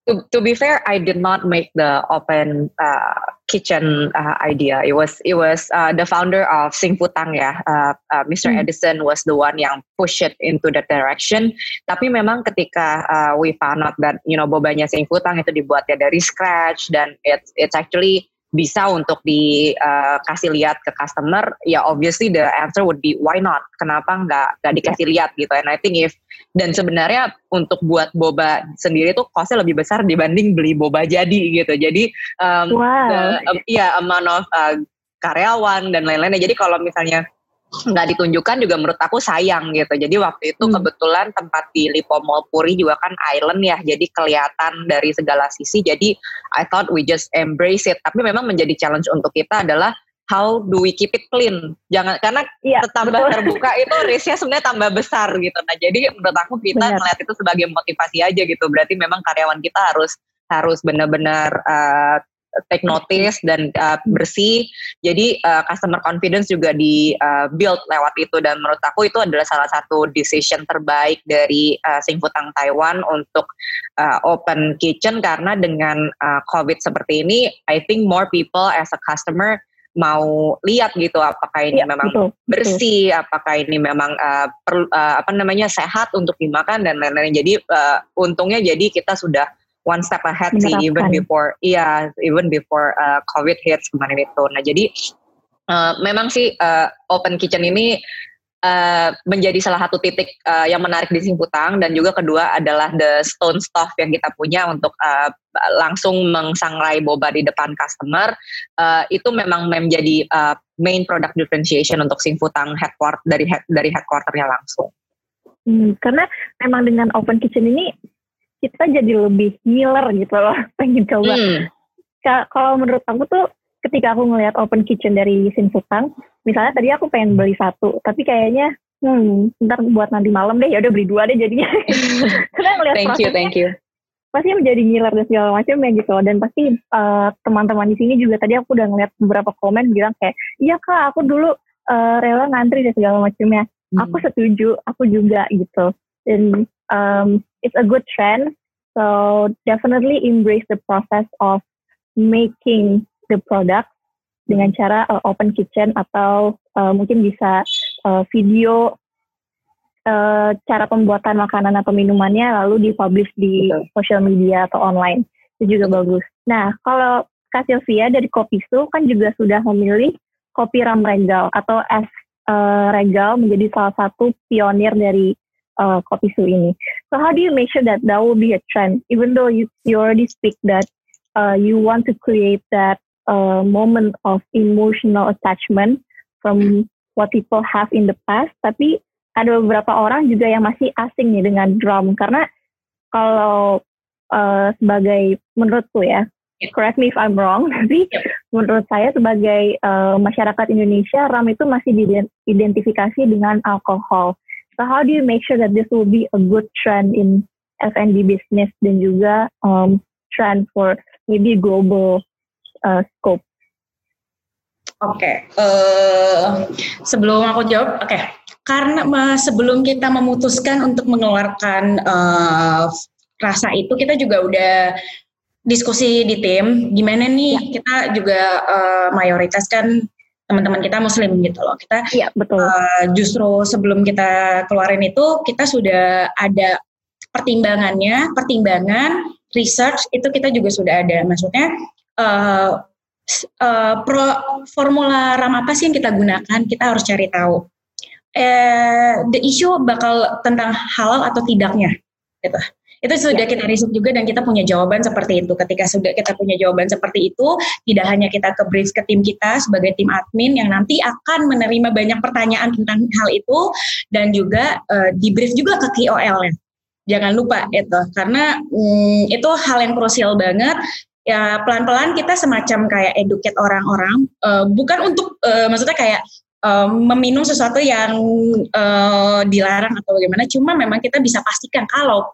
S8: To, to be fair, I did not make the open uh, kitchen uh, idea. It was it was uh, the founder of Sing Putang ya, uh, uh, Mr. Hmm. Edison was the one yang push it into that direction. Tapi memang ketika uh, we found out that you know bobanya Sing Putang itu dibuatnya dari scratch dan it's it's actually bisa untuk dikasih uh, lihat ke customer, ya obviously the answer would be why not? Kenapa nggak nggak dikasih lihat gitu? And I think if dan sebenarnya untuk buat boba sendiri tuh costnya lebih besar dibanding beli boba jadi gitu. Jadi um, wow. the, um, yeah, amount of uh, karyawan dan lain-lainnya. Jadi kalau misalnya nggak ditunjukkan juga menurut aku sayang gitu. Jadi waktu itu hmm. kebetulan tempat di Lipo Mall Puri juga kan island ya, jadi kelihatan dari segala sisi. Jadi I thought we just embrace it. Tapi memang menjadi challenge untuk kita adalah how do we keep it clean? Jangan karena ya, tambah betul. terbuka itu risknya sebenarnya tambah besar gitu. Nah jadi menurut aku kita Benar. ngeliat itu sebagai motivasi aja gitu. Berarti memang karyawan kita harus harus benar-benar uh, take notice dan uh, bersih. Jadi uh, customer confidence juga di uh, build lewat itu dan menurut aku itu adalah salah satu decision terbaik dari uh, Singfutang Taiwan untuk uh, open kitchen karena dengan uh, COVID seperti ini, I think more people as a customer mau lihat gitu apakah ini ya, memang betul, bersih, betul. apakah ini memang uh, per, uh, apa namanya sehat untuk dimakan dan lain-lain. Jadi uh, untungnya jadi kita sudah one step ahead sih even before iya yeah, even before uh, covid hits kemarin itu. Nah jadi uh, memang sih uh, open kitchen ini uh, menjadi salah satu titik uh, yang menarik di Simputang dan juga kedua adalah the stone stuff yang kita punya untuk uh, langsung mengsangrai boba di depan customer. Uh, itu memang menjadi uh, main product differentiation untuk Simputang headquarter dari head, dari headquarternya langsung.
S5: Hmm, karena memang dengan open kitchen ini kita jadi lebih ngiler gitu loh, pengen coba. Hmm. Kalau menurut aku tuh ketika aku ngelihat open kitchen dari Sinfutang, misalnya tadi aku pengen beli satu, tapi kayaknya hmm, ntar buat nanti malam deh, ya udah beli dua deh jadinya. Karena ngelihat
S8: thank you, thank you.
S5: Pasti menjadi ngiler dan segala macam ya gitu. Dan pasti uh, teman-teman di sini juga tadi aku udah ngeliat beberapa komen bilang kayak, iya kak, aku dulu uh, rela ngantri dan segala macamnya. Hmm. Aku setuju, aku juga gitu. Dan um, it's a good trend. So definitely embrace the process of making the product dengan cara uh, open kitchen atau uh, mungkin bisa uh, video uh, cara pembuatan makanan atau minumannya lalu dipublish di Betul. social media atau online itu juga bagus. Nah kalau Kak Sylvia dari Kopisu kan juga sudah memilih kopi ram regal atau es uh, regal menjadi salah satu pionir dari uh, Kopisu ini. So how do you make sure that that will be a trend even though you you already speak that uh, you want to create that uh, moment of emotional attachment from what people have in the past, tapi ada beberapa orang juga yang masih asing nih dengan drum karena kalau uh, sebagai menurutku ya, correct me if I'm wrong, tapi menurut saya sebagai uh, masyarakat Indonesia, ram itu masih diidentifikasi dengan alkohol. So how do you make sure that this will be a good trend in F&B business dan juga um, trend for maybe global uh, scope?
S7: Oke, okay. uh, eh, sebelum aku jawab, oke, okay. karena sebelum kita memutuskan untuk mengeluarkan uh, rasa itu, kita juga udah diskusi di tim, gimana nih ya. kita juga uh, mayoritas kan teman-teman kita muslim gitu loh. Kita
S5: ya, betul. Uh,
S7: justru sebelum kita keluarin itu, kita sudah ada pertimbangannya, pertimbangan research itu kita juga sudah ada. Maksudnya uh, uh, pro, formula RAM apa sih yang kita gunakan? Kita harus cari tahu. Uh, the issue bakal tentang halal atau tidaknya, gitu. Itu sudah ya. kita riset juga dan kita punya jawaban seperti itu. Ketika sudah kita punya jawaban seperti itu, tidak hanya kita ke brief ke tim kita sebagai tim admin yang nanti akan menerima banyak pertanyaan tentang hal itu dan juga uh, di brief juga ke KOL-nya jangan lupa itu karena mm, itu hal yang krusial banget ya pelan-pelan kita semacam kayak educate orang-orang uh, bukan untuk uh, maksudnya kayak uh, meminum sesuatu yang uh, dilarang atau bagaimana cuma memang kita bisa pastikan kalau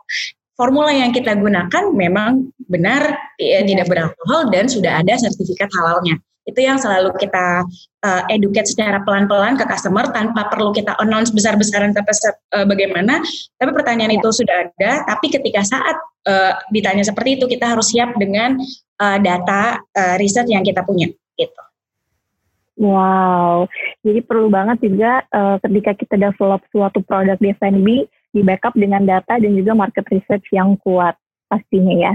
S7: formula yang kita gunakan memang benar ya, tidak beralkohol dan sudah ada sertifikat halalnya itu yang selalu kita uh, educate secara pelan-pelan ke customer tanpa perlu kita announce besar-besaran tapi uh, bagaimana. Tapi pertanyaan ya. itu sudah ada, tapi ketika saat uh, ditanya seperti itu kita harus siap dengan uh, data uh, riset yang kita punya gitu.
S5: Wow, jadi perlu banget juga uh, ketika kita develop suatu produk di F&B di backup dengan data dan juga market research yang kuat pastinya ya.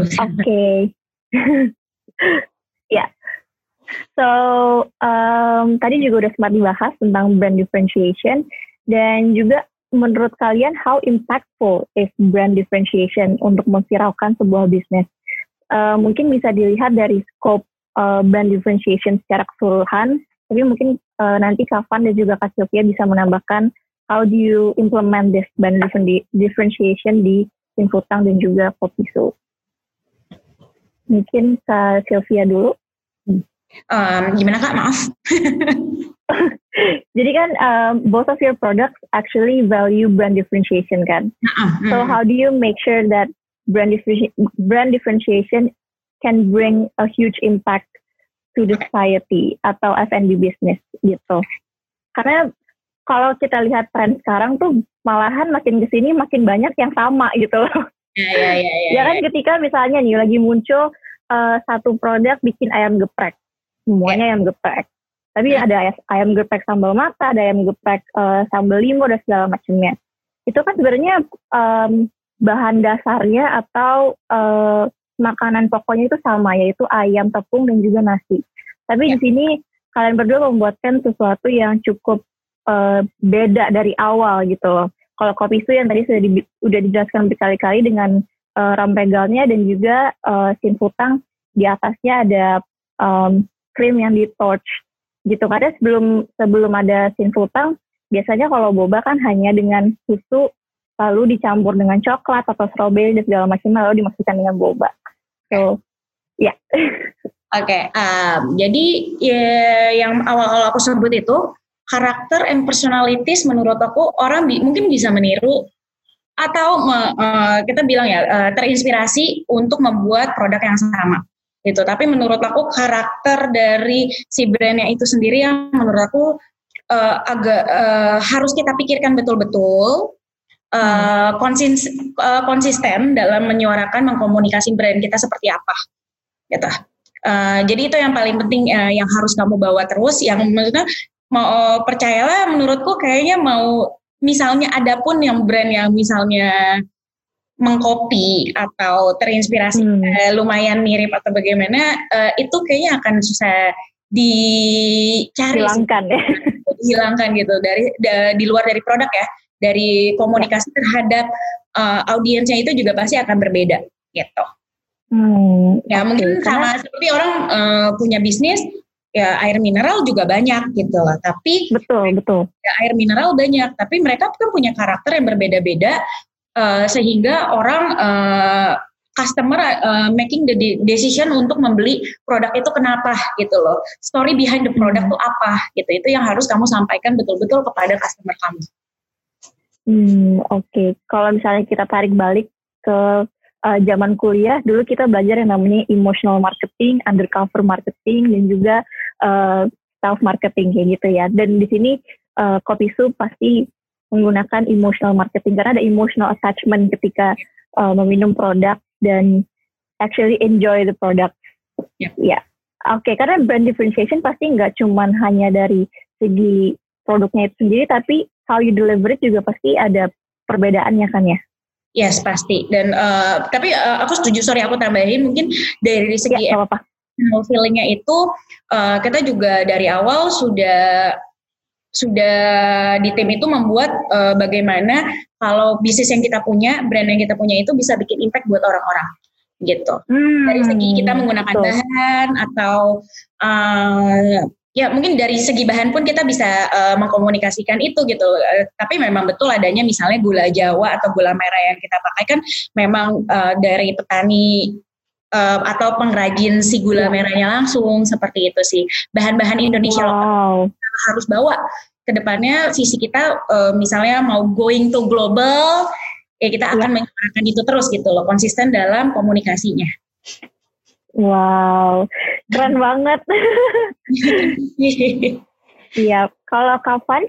S5: Oke. Okay. ya, So um, tadi juga udah sempat dibahas tentang brand differentiation dan juga menurut kalian how impactful is brand differentiation untuk memviralkan sebuah bisnis? Uh, mungkin bisa dilihat dari scope uh, brand differentiation secara keseluruhan, tapi mungkin uh, nanti Kavan dan juga Kak Sylvia bisa menambahkan how do you implement this brand differentiation di Infotang dan juga Kopiso. Mungkin Kak Sylvia dulu.
S7: Um, gimana kak? Maaf.
S5: Jadi kan um, both of your products actually value brand differentiation kan. Uh, So how do you make sure that brand brand differentiation can bring a huge impact to the society atau F&B business gitu? Karena kalau kita lihat tren sekarang tuh malahan makin ke sini makin banyak yang sama gitu loh.
S7: Ya, ya, ya, ya,
S5: ya kan ya. ketika misalnya nih lagi muncul uh, satu produk bikin ayam geprek semuanya ayam geprek. Tapi ada ayam geprek sambal mata, ada ayam geprek uh, sambal limo dan segala macamnya. Itu kan sebenarnya um, bahan dasarnya atau uh, makanan pokoknya itu sama yaitu ayam tepung dan juga nasi. Tapi ya. di sini kalian berdua membuatkan sesuatu yang cukup uh, beda dari awal gitu loh. Kalau kopi su yang tadi sudah di, udah dijelaskan berkali-kali dengan uh, rampegalnya dan juga uh, sinfutang di atasnya ada um, krim yang di torch gitu karena sebelum sebelum ada sinfutang biasanya kalau boba kan hanya dengan susu lalu dicampur dengan coklat atau strawberry dan segala macam lalu dimasukkan dengan boba so ya yeah.
S7: oke okay, um, jadi ya, yang awal-awal aku sebut itu karakter and personalities menurut aku orang bi mungkin bisa meniru atau me, uh, kita bilang ya uh, terinspirasi untuk membuat produk yang sama gitu. Tapi menurut aku karakter dari si brandnya itu sendiri yang menurut aku uh, agak uh, harus kita pikirkan betul-betul uh, konsis, uh, konsisten dalam menyuarakan mengkomunikasi brand kita seperti apa, gitu. Uh, jadi itu yang paling penting uh, yang harus kamu bawa terus. Yang maksudnya mau percayalah menurutku kayaknya mau misalnya ada pun yang brand yang misalnya mengcopy atau terinspirasi hmm. uh, lumayan mirip atau bagaimana uh, itu kayaknya akan susah dicari
S5: hilangkan ya
S7: hilangkan gitu dari da, di luar dari produk ya dari komunikasi terhadap uh, audiensnya itu juga pasti akan berbeda gitu hmm, ya okay. mungkin sama seperti orang uh, punya bisnis ya air mineral juga banyak gitu lah. Tapi
S5: betul betul.
S7: Ya, air mineral banyak, tapi mereka kan punya karakter yang berbeda-beda uh, sehingga orang uh, customer uh, making the decision untuk membeli produk itu kenapa gitu loh. Story behind the product itu hmm. apa gitu. Itu yang harus kamu sampaikan betul-betul kepada customer kamu.
S5: Hmm, oke. Okay. Kalau misalnya kita tarik balik ke uh, zaman kuliah dulu kita belajar yang namanya emotional marketing, undercover marketing dan juga uh, self marketing kayak gitu ya. Dan di sini uh, Kopi Soup pasti menggunakan emotional marketing karena ada emotional attachment ketika uh, meminum produk dan actually enjoy the product. Ya. Yeah. Yeah. Oke, okay, karena brand differentiation pasti nggak cuman hanya dari segi produknya itu sendiri, tapi how you deliver it juga pasti ada perbedaannya kan ya?
S7: Yes pasti. Dan uh, tapi uh, aku setuju. Sorry aku tambahin. Mungkin dari segi ya, apa feelingnya itu uh, kita juga dari awal sudah sudah di tim itu membuat uh, bagaimana kalau bisnis yang kita punya brand yang kita punya itu bisa bikin impact buat orang-orang gitu. Hmm, dari segi kita menggunakan betul. bahan atau uh, ya mungkin dari segi bahan pun kita bisa uh, mengkomunikasikan itu gitu. Uh, tapi memang betul adanya misalnya gula Jawa atau gula merah yang kita pakai kan memang uh, dari petani uh, atau pengrajin si gula iya. merahnya langsung seperti itu sih. Bahan-bahan Indonesia wow. harus bawa ke depannya sisi kita uh, misalnya mau going to global ya kita akan ya. menyuarakan itu terus gitu loh konsisten dalam komunikasinya.
S5: Wow, keren banget. Iya, kalau kapan?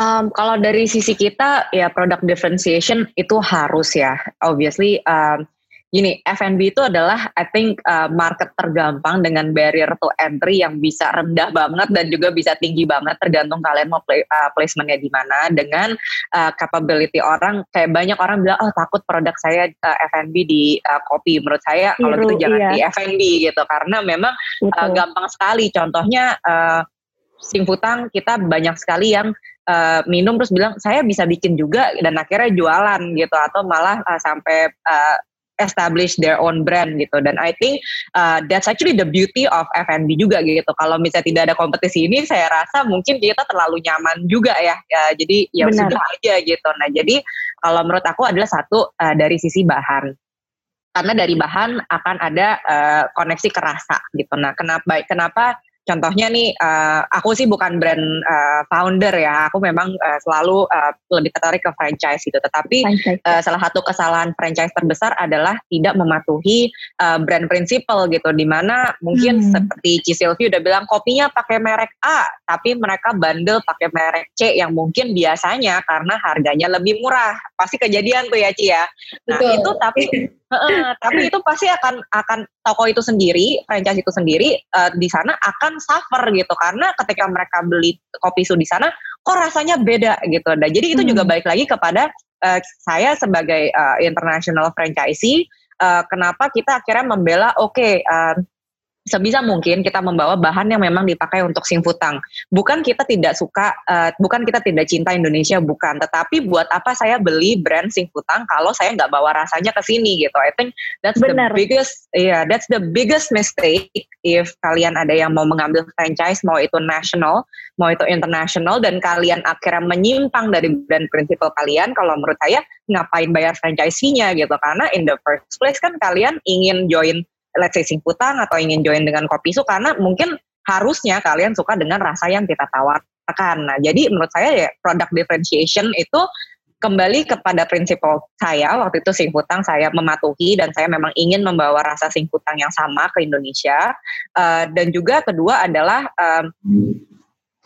S8: Um, kalau dari sisi kita ya product differentiation itu harus ya, obviously um, gini F&B itu adalah I think uh, market tergampang dengan barrier to entry yang bisa rendah banget dan juga bisa tinggi banget tergantung kalian mau play, uh, placementnya di mana dengan uh, capability orang. Kayak banyak orang bilang oh takut produk saya uh, F&B di uh, kopi menurut saya kalau gitu jangan iya. di F&B gitu karena memang uh, gampang sekali. Contohnya uh, Singputang kita banyak sekali yang uh, minum terus bilang saya bisa bikin juga dan akhirnya jualan gitu atau malah uh, sampai uh, establish their own brand gitu. Dan I think uh, that's actually the beauty of F&B juga gitu. Kalau misalnya tidak ada kompetisi ini saya rasa mungkin kita terlalu nyaman juga ya, ya jadi ya Benar. sudah aja gitu. Nah jadi kalau menurut aku adalah satu uh, dari sisi bahan. Karena dari bahan akan ada uh, koneksi kerasa gitu. Nah kenapa kenapa contohnya nih uh, aku sih bukan brand uh, founder ya. Aku memang uh, selalu uh, lebih tertarik ke franchise gitu. Tetapi Uh, salah satu kesalahan franchise terbesar adalah tidak mematuhi uh, brand principle gitu. Di mana mungkin hmm. seperti Cisilvi udah bilang kopinya pakai merek A tapi mereka bandel pakai merek C yang mungkin biasanya karena harganya lebih murah. Pasti kejadian tuh ya Ci ya. Nah Betul. itu tapi Uh, tapi itu pasti akan akan toko itu sendiri, franchise itu sendiri uh, di sana akan suffer gitu karena ketika mereka beli kopi su di sana kok rasanya beda gitu. Dan jadi itu hmm. juga balik lagi kepada uh, saya sebagai uh, international franchisee uh, kenapa kita akhirnya membela oke okay, uh, sebisa mungkin kita membawa bahan yang memang dipakai untuk singfutang. Bukan kita tidak suka, uh, bukan kita tidak cinta Indonesia, bukan. Tetapi buat apa saya beli brand singfutang kalau saya nggak bawa rasanya ke sini gitu. I think that's
S5: Benar.
S8: the biggest, yeah, that's the biggest mistake if kalian ada yang mau mengambil franchise, mau itu national, mau itu international, dan kalian akhirnya menyimpang dari brand prinsipal kalian. Kalau menurut saya ngapain bayar franchise-nya gitu? Karena in the first place kan kalian ingin join let's say Singputang atau ingin join dengan Kopi Su karena mungkin harusnya kalian suka dengan rasa yang kita tawarkan. Nah, jadi menurut saya ya product differentiation itu kembali kepada prinsipal saya waktu itu Singputang saya mematuhi dan saya memang ingin membawa rasa Singputang yang sama ke Indonesia uh, dan juga kedua adalah um,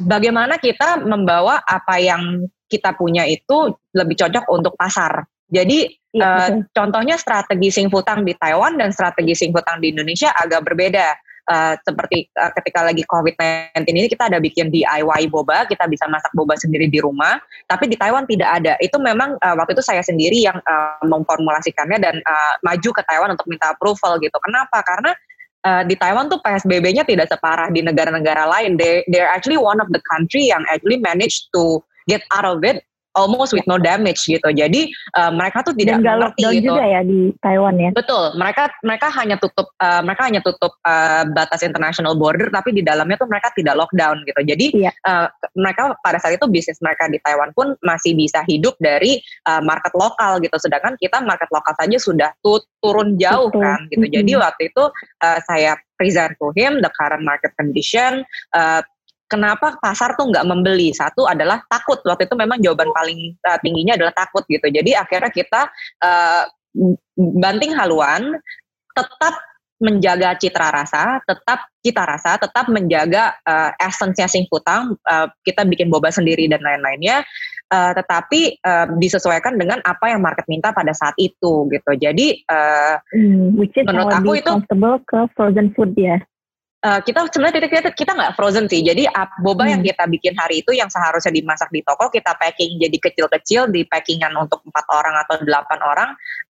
S8: bagaimana kita membawa apa yang kita punya itu lebih cocok untuk pasar. Jadi
S5: Iya,
S8: uh,
S5: betul.
S8: contohnya strategi singfutang di Taiwan dan strategi singfutang di Indonesia agak berbeda. Uh, seperti uh, ketika lagi COVID-19 ini kita ada bikin DIY boba, kita bisa masak boba sendiri di rumah. Tapi di Taiwan tidak ada. Itu memang uh, waktu itu saya sendiri yang uh, memformulasikannya dan uh, maju ke Taiwan untuk minta approval gitu. Kenapa? Karena uh, di Taiwan tuh PSBB-nya tidak separah di negara-negara lain. They they're actually one of the country yang actually managed to get out of it almost with no damage gitu. Jadi uh, mereka tuh tidak
S5: Dan
S8: mengerti
S5: lockdown
S8: gitu.
S5: juga ya di Taiwan ya.
S8: Betul, mereka mereka hanya tutup uh, mereka hanya tutup uh, batas international border, tapi di dalamnya tuh mereka tidak lockdown gitu. Jadi
S5: Iya.
S8: uh, mereka pada saat itu bisnis mereka di Taiwan pun masih bisa hidup dari uh, market lokal gitu. Sedangkan kita market lokal saja sudah tu- turun jauh
S5: Betul.
S8: kan gitu. Jadi
S5: Mm-mm.
S8: waktu itu uh, saya present to him the current market condition. uh, Kenapa pasar tuh nggak membeli? Satu adalah takut. Waktu itu memang jawaban paling uh, tingginya adalah takut gitu. Jadi akhirnya kita uh, banting haluan, tetap menjaga citra rasa, tetap cita rasa, tetap menjaga uh, esensnya singkutang, uh, kita bikin boba sendiri dan lain-lainnya, uh, tetapi uh, disesuaikan dengan apa yang market minta pada saat itu gitu. Jadi uh,
S5: Hmm, which is
S8: Menurut aku itu-
S5: comfortable ke frozen food ya.
S8: Uh, kita sebenarnya kita kita nggak frozen sih. Jadi boba yang
S5: Hmm.
S8: kita bikin hari itu yang seharusnya dimasak di toko kita packing jadi kecil-kecil di packingan untuk empat orang atau delapan orang.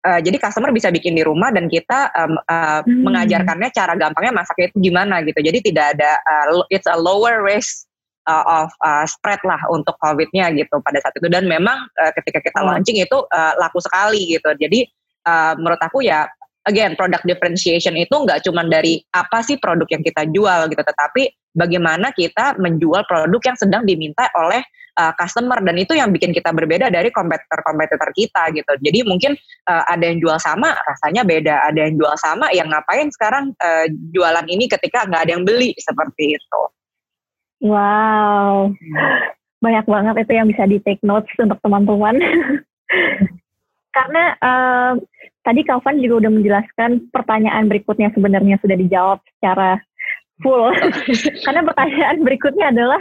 S8: Uh, jadi customer bisa bikin di rumah dan kita um, uh,
S5: Hmm.
S8: mengajarkannya cara gampangnya masaknya itu gimana gitu. Jadi tidak ada uh, it's a lower risk uh, of uh, spread lah untuk COVID-nya gitu pada saat itu. Dan memang uh, ketika kita
S5: Oh.
S8: launching itu uh, laku sekali gitu. Jadi uh, menurut aku ya again product differentiation itu nggak cuma dari apa sih produk yang kita jual gitu, tetapi bagaimana kita menjual produk yang sedang diminta oleh uh, customer dan itu yang bikin kita berbeda dari kompetitor-kompetitor kita gitu. Jadi mungkin uh, ada yang jual sama rasanya beda, ada yang jual sama yang ngapain sekarang uh, jualan ini ketika nggak ada yang beli seperti itu.
S5: Wow, banyak banget itu yang bisa di take notes untuk teman-teman. Karena eh, tadi Kalvan juga udah menjelaskan pertanyaan berikutnya sebenarnya sudah dijawab secara full. Karena pertanyaan berikutnya adalah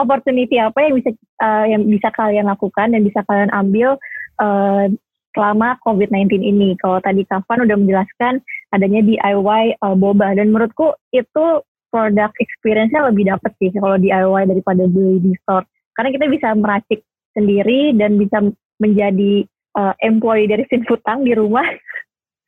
S5: opportunity apa yang bisa eh, yang bisa kalian lakukan dan bisa kalian ambil eh, selama COVID-19 ini. Kalau tadi Kalvan udah menjelaskan adanya DIY eh, boba dan menurutku itu product experience-nya lebih dapet sih kalau DIY daripada beli di store. Karena kita bisa meracik sendiri dan bisa menjadi uh, employee dari Sinfutang di rumah.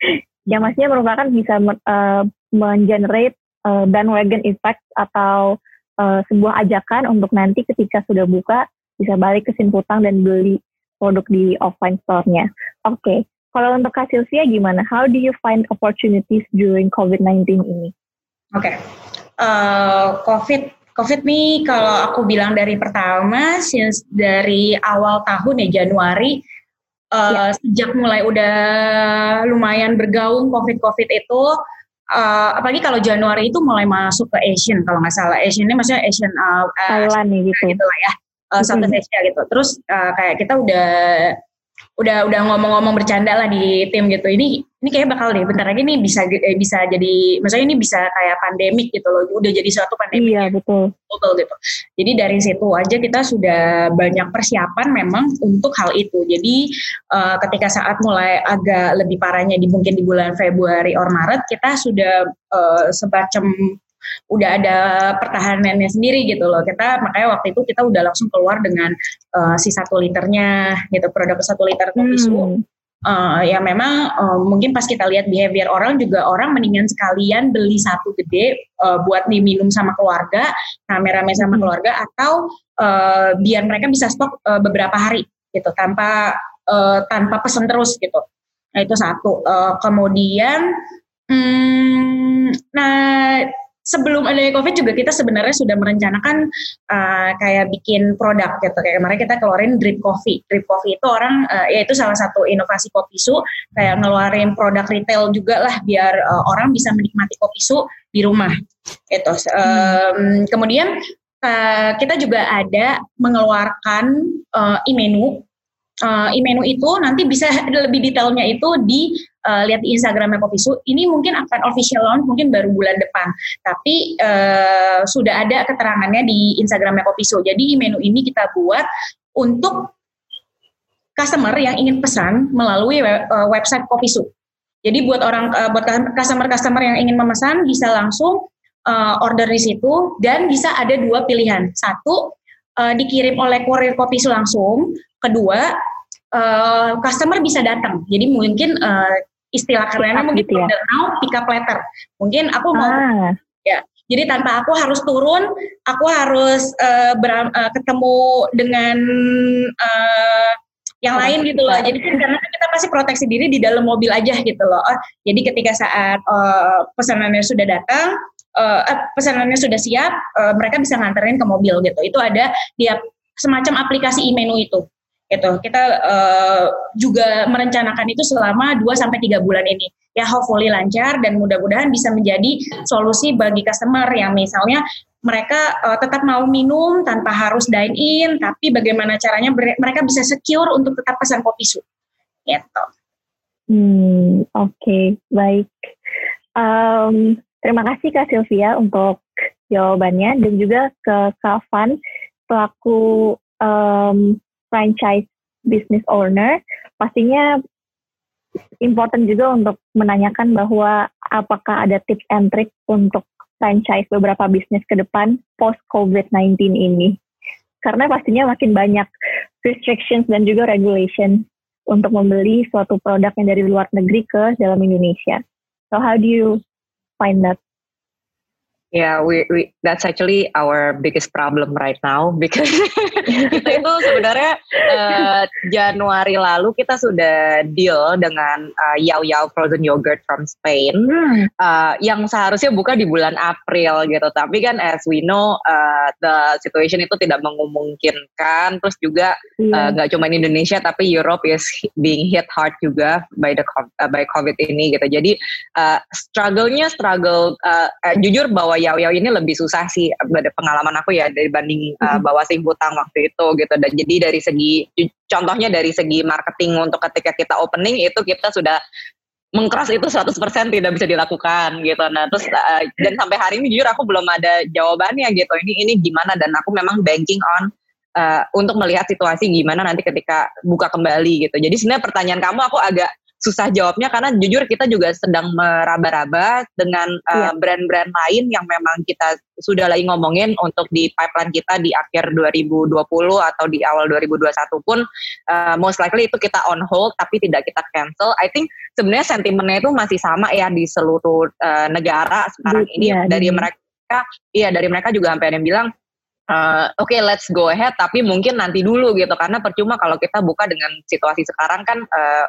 S5: yang maksudnya merupakan bisa uh, mengenerate uh, bandwagon effect atau uh, sebuah ajakan untuk nanti ketika sudah buka bisa balik ke Sinfutang dan beli produk di offline store-nya. Oke, okay. kalau untuk Kak Sylvia gimana? How do you find opportunities during COVID-19 ini?
S7: Oke, okay. uh, COVID COVID nih kalau aku bilang dari pertama, since dari awal tahun ya Januari, uh, ya. sejak mulai udah lumayan bergaung COVID-COVID itu, uh, apalagi kalau Januari itu mulai masuk ke Asian kalau nggak salah, Asian ini maksudnya Asian uh,
S5: Thailand nih gitu,
S7: gitu lah ya, uh, Southeast Asia gitu. Terus uh, kayak kita udah udah udah ngomong-ngomong bercanda lah di tim gitu. Ini ini kayak bakal deh bentar lagi nih bisa eh, bisa jadi maksudnya ini bisa kayak pandemik gitu loh. Udah jadi suatu pandemik.
S5: Iya, betul.
S7: Betul gitu. Jadi dari situ aja kita sudah banyak persiapan memang untuk hal itu. Jadi uh, ketika saat mulai agak lebih parahnya di mungkin di bulan Februari or Maret kita sudah uh, semacam udah ada pertahanannya sendiri gitu loh. Kita makanya waktu itu kita udah langsung keluar dengan uh, si satu liternya gitu produk satu liter kopi
S5: hmm.
S7: uh, ya memang uh, mungkin pas kita lihat behavior orang juga orang mendingan sekalian beli satu gede uh, buat diminum sama keluarga, rame-rame sama keluarga atau uh, biar mereka bisa stok uh, beberapa hari gitu tanpa uh, tanpa pesan terus gitu. Nah itu satu. Uh, kemudian, hmm, nah sebelum adanya COVID juga kita sebenarnya sudah merencanakan uh, kayak bikin produk gitu. Kayak kemarin kita keluarin drip coffee. Drip coffee itu orang uh, ya itu salah satu inovasi kopi su kayak ngeluarin produk retail juga lah biar uh, orang bisa menikmati kopi su di rumah. Itu. Um, kemudian uh, kita juga ada mengeluarkan uh, e-menu uh, e-menu itu nanti bisa lebih detailnya itu di uh, lihat di Instagramnya Kopisu. Ini mungkin akan official launch mungkin baru bulan depan, tapi uh, sudah ada keterangannya di Instagramnya Kopisu. Jadi menu ini kita buat untuk customer yang ingin pesan melalui uh, website Kopisu. Jadi buat orang uh, buat customer-customer yang ingin memesan bisa langsung uh, order di situ dan bisa ada dua pilihan. Satu uh, dikirim oleh kurir Kopisu langsung Kedua, uh, customer bisa datang. Jadi mungkin uh, istilah kerennya mungkin gitu ya? now pick up letter. Mungkin aku mau ah. ya. Jadi tanpa aku harus turun, aku harus uh, ber, uh, ketemu dengan uh, yang lain gitu loh. Jadi kan karena kita pasti proteksi diri di dalam mobil aja gitu loh. Oh, jadi ketika saat uh, pesanannya sudah datang, uh, pesanannya sudah siap, uh, mereka bisa nganterin ke mobil gitu. Itu ada dia semacam aplikasi e-menu itu itu kita uh, juga merencanakan itu selama 2 sampai tiga bulan ini. Ya hopefully lancar dan mudah-mudahan bisa menjadi solusi bagi customer yang misalnya mereka uh, tetap mau minum tanpa harus dine in tapi bagaimana caranya mereka bisa secure untuk tetap pesan kopi su gitu.
S5: Hmm oke okay, baik. Um, terima kasih kak Sylvia untuk jawabannya dan juga ke Kak Van pelaku um, franchise business owner, pastinya important juga untuk menanyakan bahwa apakah ada tips and trick untuk franchise beberapa bisnis ke depan post COVID-19 ini. Karena pastinya makin banyak restrictions dan juga regulation untuk membeli suatu produk yang dari luar negeri ke dalam Indonesia. So how do you find that?
S8: Yeah, we, we that's actually our biggest problem right now because kita itu sebenarnya uh, Januari lalu kita sudah deal dengan uh, Yao Yao frozen yogurt from Spain uh, yang seharusnya buka di bulan April gitu, tapi kan as we know uh, the situation itu tidak memungkinkan, terus juga iya. nggak uh, cuma Indonesia tapi Europe is being hit hard juga by the uh, by COVID ini gitu. Jadi uh, struggle-nya struggle uh, uh, jujur bahwa Yao Yao ini lebih susah sih pada pengalaman aku ya dibanding uh, bawa sih hutang waktu itu gitu dan jadi dari segi contohnya dari segi marketing untuk ketika kita opening itu kita sudah mengkeras itu 100% tidak bisa dilakukan gitu. Nah, terus uh, dan sampai hari ini jujur aku belum ada jawabannya gitu. Ini ini gimana dan aku memang banking on uh, untuk melihat situasi gimana nanti ketika buka kembali gitu. Jadi sebenarnya pertanyaan kamu aku agak susah jawabnya karena jujur kita juga sedang meraba-raba dengan uh, brand-brand lain yang memang kita sudah lagi ngomongin untuk di pipeline kita di akhir 2020 atau di awal 2021 pun uh, most likely itu kita on hold tapi tidak kita cancel. I think sebenarnya sentimennya itu masih sama ya di seluruh uh, negara sekarang ini iya, dari iya. mereka iya dari mereka juga sampai ada yang bilang uh, oke okay, let's go ahead tapi mungkin nanti dulu gitu karena percuma kalau kita buka dengan situasi sekarang kan uh,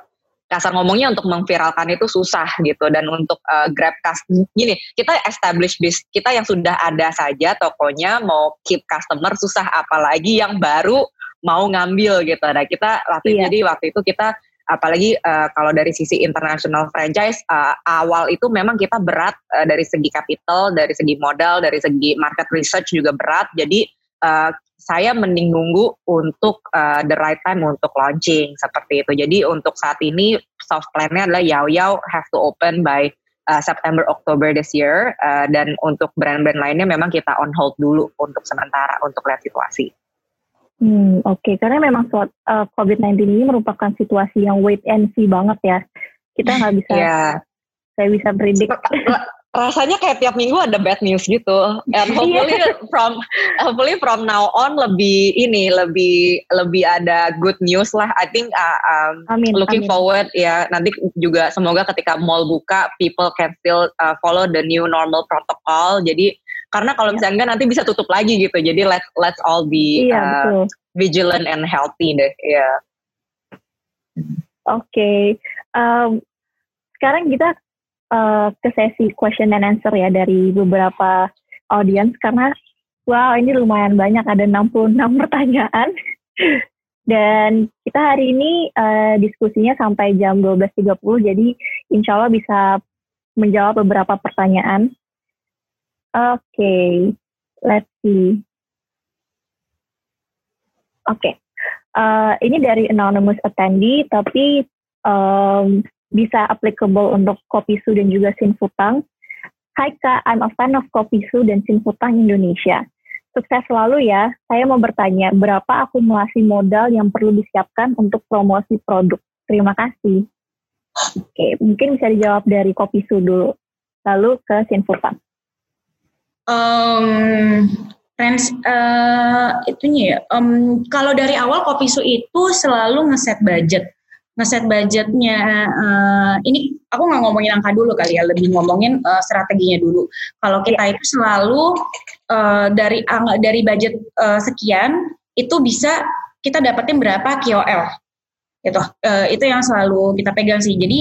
S8: kasar ngomongnya untuk memviralkan itu susah gitu. Dan untuk uh, grab customer gini kita establish bis kita yang sudah ada saja tokonya mau keep customer susah apalagi yang baru mau ngambil gitu. Nah kita waktu iya. jadi waktu itu kita apalagi uh, kalau dari sisi international franchise uh, awal itu memang kita berat uh, dari segi capital dari segi modal dari segi market research juga berat. Jadi uh, saya mending nunggu untuk uh, the right time untuk launching seperti itu. Jadi untuk saat ini soft plan-nya adalah Yao Yao have to open by uh, September October this year uh, dan untuk brand-brand lainnya memang kita on hold dulu untuk sementara untuk lihat situasi.
S5: Hmm, oke, okay. karena memang uh, COVID-19 ini merupakan situasi yang wait and see banget ya. Kita nggak bisa, yeah. saya bisa predik
S8: rasanya kayak tiap minggu ada bad news gitu. And hopefully from hopefully from now on lebih ini lebih lebih ada good news lah. I think uh, um,
S5: Amin.
S8: looking
S5: amin.
S8: forward ya nanti juga semoga ketika mall buka people can still uh, follow the new normal protocol. Jadi karena kalau misalnya nanti bisa tutup lagi gitu. Jadi let's let's all be
S5: Iya
S8: uh,
S5: betul.
S8: vigilant and healthy deh. Ya.
S5: Oke. Em, sekarang kita eh, ke sesi question and answer ya dari beberapa audiens karena wow ini lumayan banyak ada 66 pertanyaan. Dan kita hari ini eh, diskusinya sampai jam 12.30 jadi insya Allah bisa menjawab beberapa pertanyaan. Oke, let's see. Oke, Eh, ini dari anonymous attendee tapi em, bisa applicable untuk Kopisu dan juga Sinfutang. Hai Kak, I'm a fan of Kopisu dan Sinfutang Indonesia. Sukses selalu ya. Saya mau bertanya, berapa akumulasi modal yang perlu disiapkan untuk promosi produk? Terima kasih. Oke, mungkin bisa dijawab dari Kopisu dulu. Lalu ke Sinfutang.
S7: Um, Friends, eh, itunya ya. em, kalau dari awal Kopisu itu selalu ngeset budget, ngeset budgetnya. eh, ini aku nggak ngomongin angka dulu kali ya, lebih ngomongin eh, strateginya dulu. Kalau kita itu selalu eh, dari ang- dari budget eh, sekian itu bisa kita dapetin berapa KOL gitu. Eh, itu yang selalu kita pegang sih. Jadi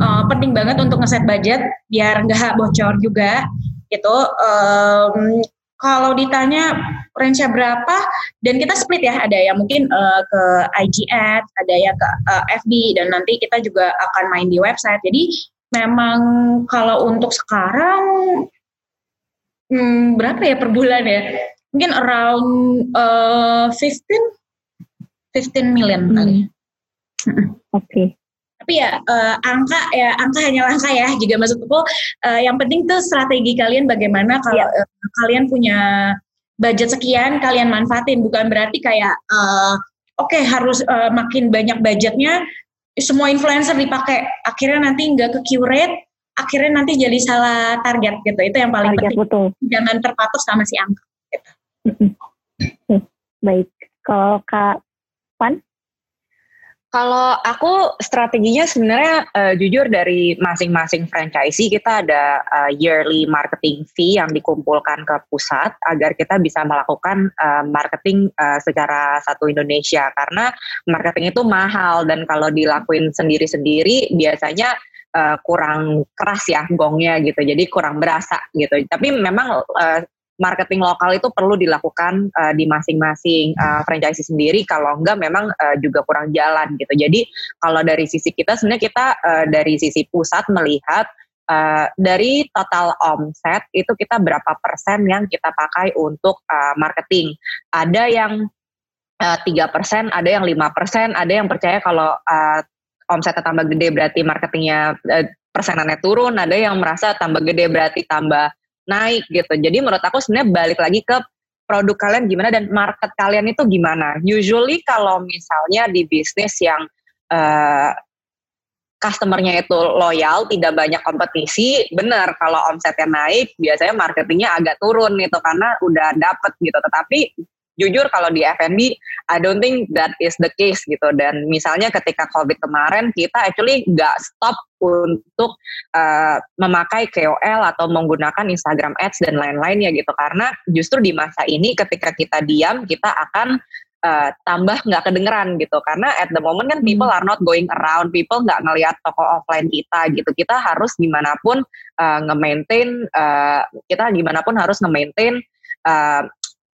S7: eh, penting banget untuk ngeset budget biar nggak bocor juga gitu. Em, kalau ditanya range berapa dan kita split ya ada yang mungkin eh, ke IG ads, ada yang ke eh, FB dan nanti kita juga akan main di website. Jadi memang kalau untuk sekarang hmm, berapa ya per bulan ya? Mungkin around eh, 15 15 million kali.
S5: Oke.
S7: Tapi ya eh, angka ya angka hanya angka ya. Juga maksudku eh, yang penting tuh strategi kalian bagaimana kalau eh, kalian punya budget sekian kalian manfaatin bukan berarti kayak eh, oke harus eh, makin banyak budgetnya semua influencer dipakai akhirnya nanti nggak ke curate akhirnya nanti jadi salah target gitu itu yang paling
S5: Target
S7: penting
S5: betul.
S7: jangan terpatok sama si angka.
S5: Oke, Baik. Kalau Kak Pan?
S8: Kalau aku strateginya sebenarnya eh, jujur dari masing-masing franchisee kita ada eh, yearly marketing fee yang dikumpulkan ke pusat agar kita bisa melakukan eh, marketing eh, secara satu Indonesia. Karena marketing itu mahal dan kalau dilakuin sendiri-sendiri biasanya eh, kurang keras ya gongnya gitu. Jadi kurang berasa gitu. Tapi memang eh, marketing lokal itu perlu dilakukan uh, di masing-masing uh, franchise sendiri kalau enggak memang uh, juga kurang jalan gitu. Jadi kalau dari sisi kita sebenarnya kita uh, dari sisi pusat melihat uh, dari total omset itu kita berapa persen yang kita pakai untuk uh, marketing. Ada yang uh, tiga persen, ada yang lima persen, ada yang percaya kalau uh, omsetnya tambah gede berarti marketingnya uh, persenannya turun, ada yang merasa tambah gede berarti tambah naik gitu. Jadi menurut aku sebenarnya balik lagi ke produk kalian gimana dan market kalian itu gimana. Usually kalau misalnya di bisnis yang uh, customernya itu loyal, tidak banyak kompetisi, benar kalau omsetnya naik, biasanya marketingnya agak turun gitu karena udah dapet gitu. Tetapi jujur kalau di F&B, I don't think that is the case gitu. Dan misalnya ketika COVID kemarin, kita actually nggak stop untuk uh, memakai KOL atau menggunakan Instagram Ads dan lain-lainnya gitu. Karena justru di masa ini ketika kita diam, kita akan uh, tambah nggak kedengeran gitu karena at the moment kan people are not going around people nggak ngelihat toko offline kita gitu kita harus gimana pun uh, nge-maintain uh, kita gimana pun harus nge-maintain uh,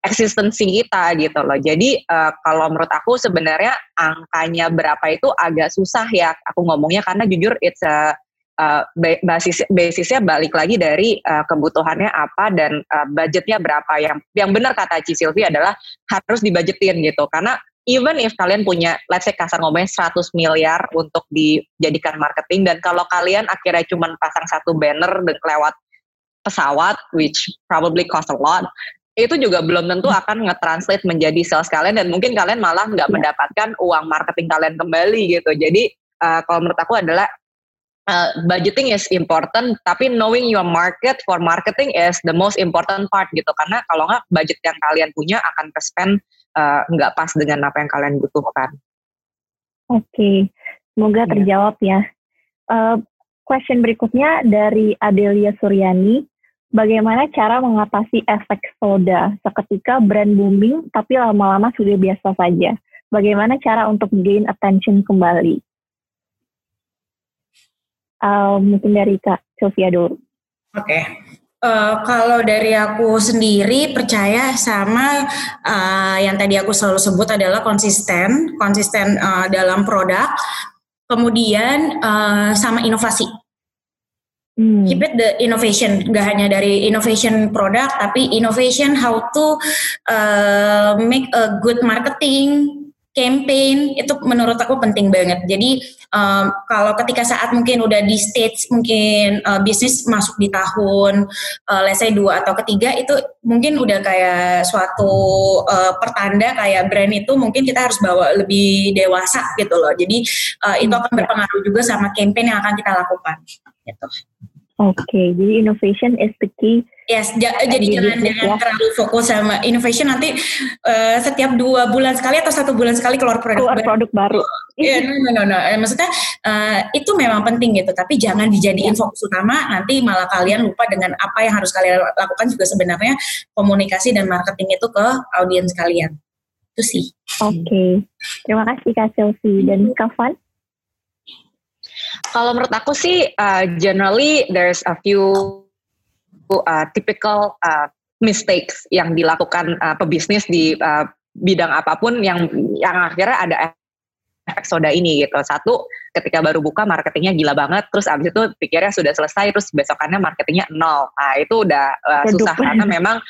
S8: eksistensi kita gitu loh. Jadi uh, kalau menurut aku sebenarnya angkanya berapa itu agak susah ya aku ngomongnya karena jujur it's a Uh, basis basisnya balik lagi dari uh, kebutuhannya apa dan uh, budgetnya berapa. Yang yang benar kata Ci Silvi adalah harus dibudgetin gitu. Karena even if kalian punya let's say kasar ngomongnya 100 miliar untuk dijadikan marketing dan kalau kalian akhirnya cuma pasang satu banner dan lewat pesawat which probably cost a lot itu juga belum tentu akan nge-translate menjadi sales kalian dan mungkin kalian malah nggak mendapatkan uang marketing kalian kembali gitu jadi uh, kalau menurut aku adalah uh, budgeting is important, tapi knowing your market for marketing is the most important part gitu. Karena kalau nggak budget yang kalian punya akan ke spend uh, nggak pas dengan apa yang kalian butuhkan.
S5: Oke, okay. semoga yeah. terjawab ya. Uh, question berikutnya dari Adelia Suryani. Bagaimana cara mengatasi efek soda seketika brand booming tapi lama-lama sudah biasa saja? Bagaimana cara untuk gain attention kembali? Uh, mungkin dari Kak Sofia dulu.
S7: Oke. Okay. Uh, eh, kalau dari aku sendiri percaya sama uh, yang tadi aku selalu sebut adalah konsisten, konsisten uh, dalam produk, kemudian uh, sama inovasi. Hmm. Keep it the innovation, gak hanya dari innovation produk, tapi innovation how to uh, make a good marketing campaign itu menurut aku penting banget. Jadi um, kalau ketika saat mungkin udah di stage mungkin uh, bisnis masuk di tahun uh, let's say dua atau ketiga itu mungkin udah kayak suatu uh, pertanda kayak brand itu mungkin kita harus bawa lebih dewasa gitu loh. Jadi uh, itu akan berpengaruh juga sama campaign yang akan kita lakukan. Gitu.
S5: Oke, okay, jadi innovation is the key.
S7: Yes, ja, jadi jangan jangan ya. terlalu fokus sama innovation nanti uh, setiap dua bulan sekali atau satu bulan sekali keluar produk
S5: keluar baru. produk baru.
S7: Iya, yeah, no, no, no, no. Eh, maksudnya uh, itu memang penting gitu, tapi jangan dijadiin fokus utama. Nanti malah kalian lupa dengan apa yang harus kalian lakukan juga sebenarnya komunikasi dan marketing itu ke audiens kalian. Itu sih.
S5: Oke, okay. terima kasih Kak Chelsea dan Kak Van.
S8: Kalau menurut aku sih, uh, generally there's a few uh, typical uh, mistakes yang dilakukan uh, pebisnis di uh, bidang apa pun yang yang akhirnya ada efek soda ini gitu. Satu, ketika baru buka marketingnya gila banget, terus abis itu pikirnya sudah selesai, terus besokannya marketingnya nol. Nah itu udah uh, susah karena memang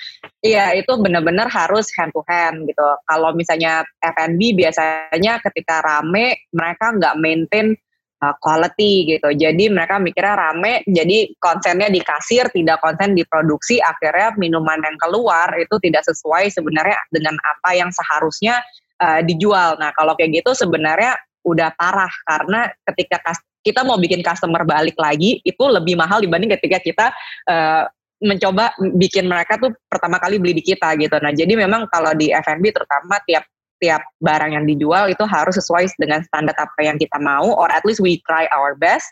S8: iya itu benar-benar harus hand to hand gitu. Kalau misalnya F&B biasanya ketika rame mereka nggak maintain quality gitu. Jadi mereka mikirnya rame, jadi konsennya di kasir, tidak konsen di produksi, akhirnya minuman yang keluar itu tidak sesuai sebenarnya dengan apa yang seharusnya uh, dijual. Nah kalau kayak gitu sebenarnya udah parah karena ketika kita mau bikin customer balik lagi itu lebih mahal dibanding ketika kita uh, mencoba bikin mereka tuh pertama kali beli di kita gitu. Nah, jadi memang kalau di F&B terutama tiap tiap barang yang dijual itu harus sesuai dengan standar apa yang kita mau or at least we try our best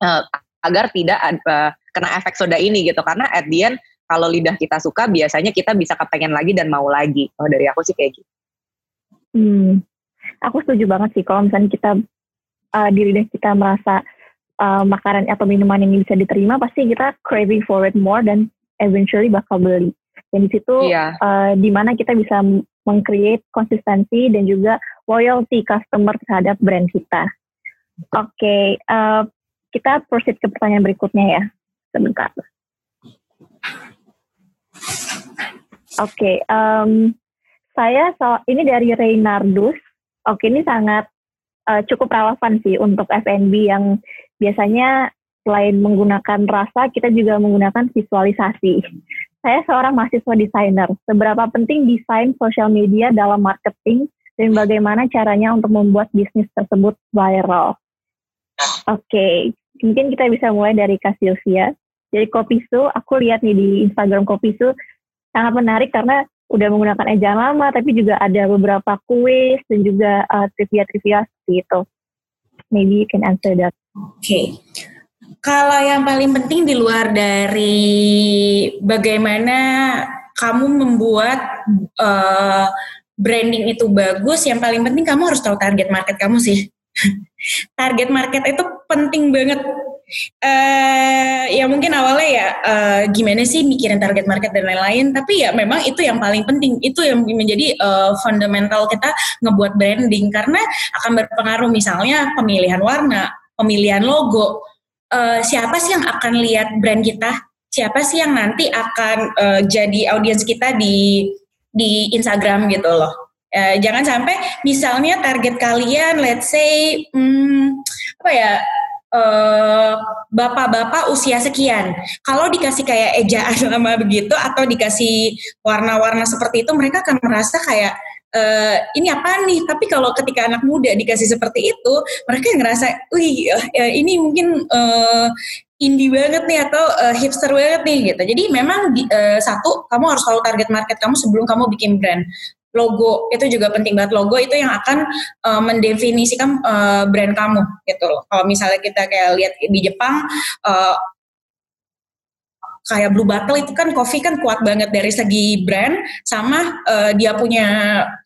S8: uh, agar tidak uh, kena efek soda ini gitu. Karena at the end kalau lidah kita suka biasanya kita bisa kepengen lagi dan mau lagi. Oh dari aku sih kayak gitu.
S5: Hmm. Aku setuju banget sih kalau misalnya kita uh, di lidah kita merasa uh, makanan atau minuman yang bisa diterima pasti kita craving for it more dan eventually bakal beli. Dan di situ yeah. uh, di mana kita bisa mengcreate konsistensi dan juga loyalty customer terhadap brand kita. Oke, okay, uh, kita proceed ke pertanyaan berikutnya ya. Sebentar. Oke, okay, um, saya so, ini dari Reynardus. Oke, okay, ini sangat uh, cukup relevan sih untuk F&B yang biasanya selain menggunakan rasa, kita juga menggunakan visualisasi. Saya seorang mahasiswa desainer. Seberapa penting desain sosial media dalam marketing dan bagaimana caranya untuk membuat bisnis tersebut viral? Oke, okay. mungkin kita bisa mulai dari Kak Sylvia. Jadi Kopisu, aku lihat nih di Instagram Kopisu sangat menarik karena udah menggunakan ejaan lama, tapi juga ada beberapa kuis dan juga uh, trivia-trivia seperti itu. Maybe you can answer that.
S7: Oke. Okay. Kalau yang paling penting di luar dari bagaimana kamu membuat uh, branding itu bagus, yang paling penting kamu harus tahu target market kamu sih. target market itu penting banget. Uh, ya mungkin awalnya ya uh, gimana sih mikirin target market dan lain-lain, tapi ya memang itu yang paling penting, itu yang menjadi uh, fundamental kita ngebuat branding karena akan berpengaruh misalnya pemilihan warna, pemilihan logo, uh, siapa sih yang akan lihat brand kita? Siapa sih yang nanti akan uh, jadi audiens kita di di Instagram gitu loh. Uh, jangan sampai misalnya target kalian, let's say, hmm, apa ya, bapak-bapak uh, usia sekian. Kalau dikasih kayak ejaan sama begitu atau dikasih warna-warna seperti itu, mereka akan merasa kayak eh, ini apa nih tapi kalau ketika anak muda dikasih seperti itu mereka ngerasa wih eh, ini mungkin eh, indie banget nih atau uh, hipster banget nih gitu. Jadi memang di, uh, satu kamu harus tahu target market kamu sebelum kamu bikin brand. Logo itu juga penting banget. Logo itu yang akan uh, mendefinisikan uh, brand kamu gitu loh. Kalau misalnya kita kayak lihat di Jepang uh, kayak Blue Bottle itu kan coffee kan kuat banget dari segi brand sama uh, dia punya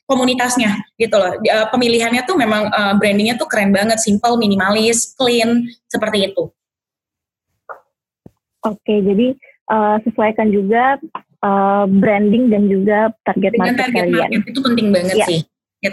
S7: komunitasnya gitu loh. Uh, pemilihannya tuh memang uh, brandingnya tuh keren banget, simple, minimalis, clean seperti itu.
S5: Oke, jadi uh, sesuaikan juga uh, branding dan juga target
S7: Dengan
S5: market
S7: target
S5: kalian.
S7: market itu penting banget
S5: Ya.
S7: sih.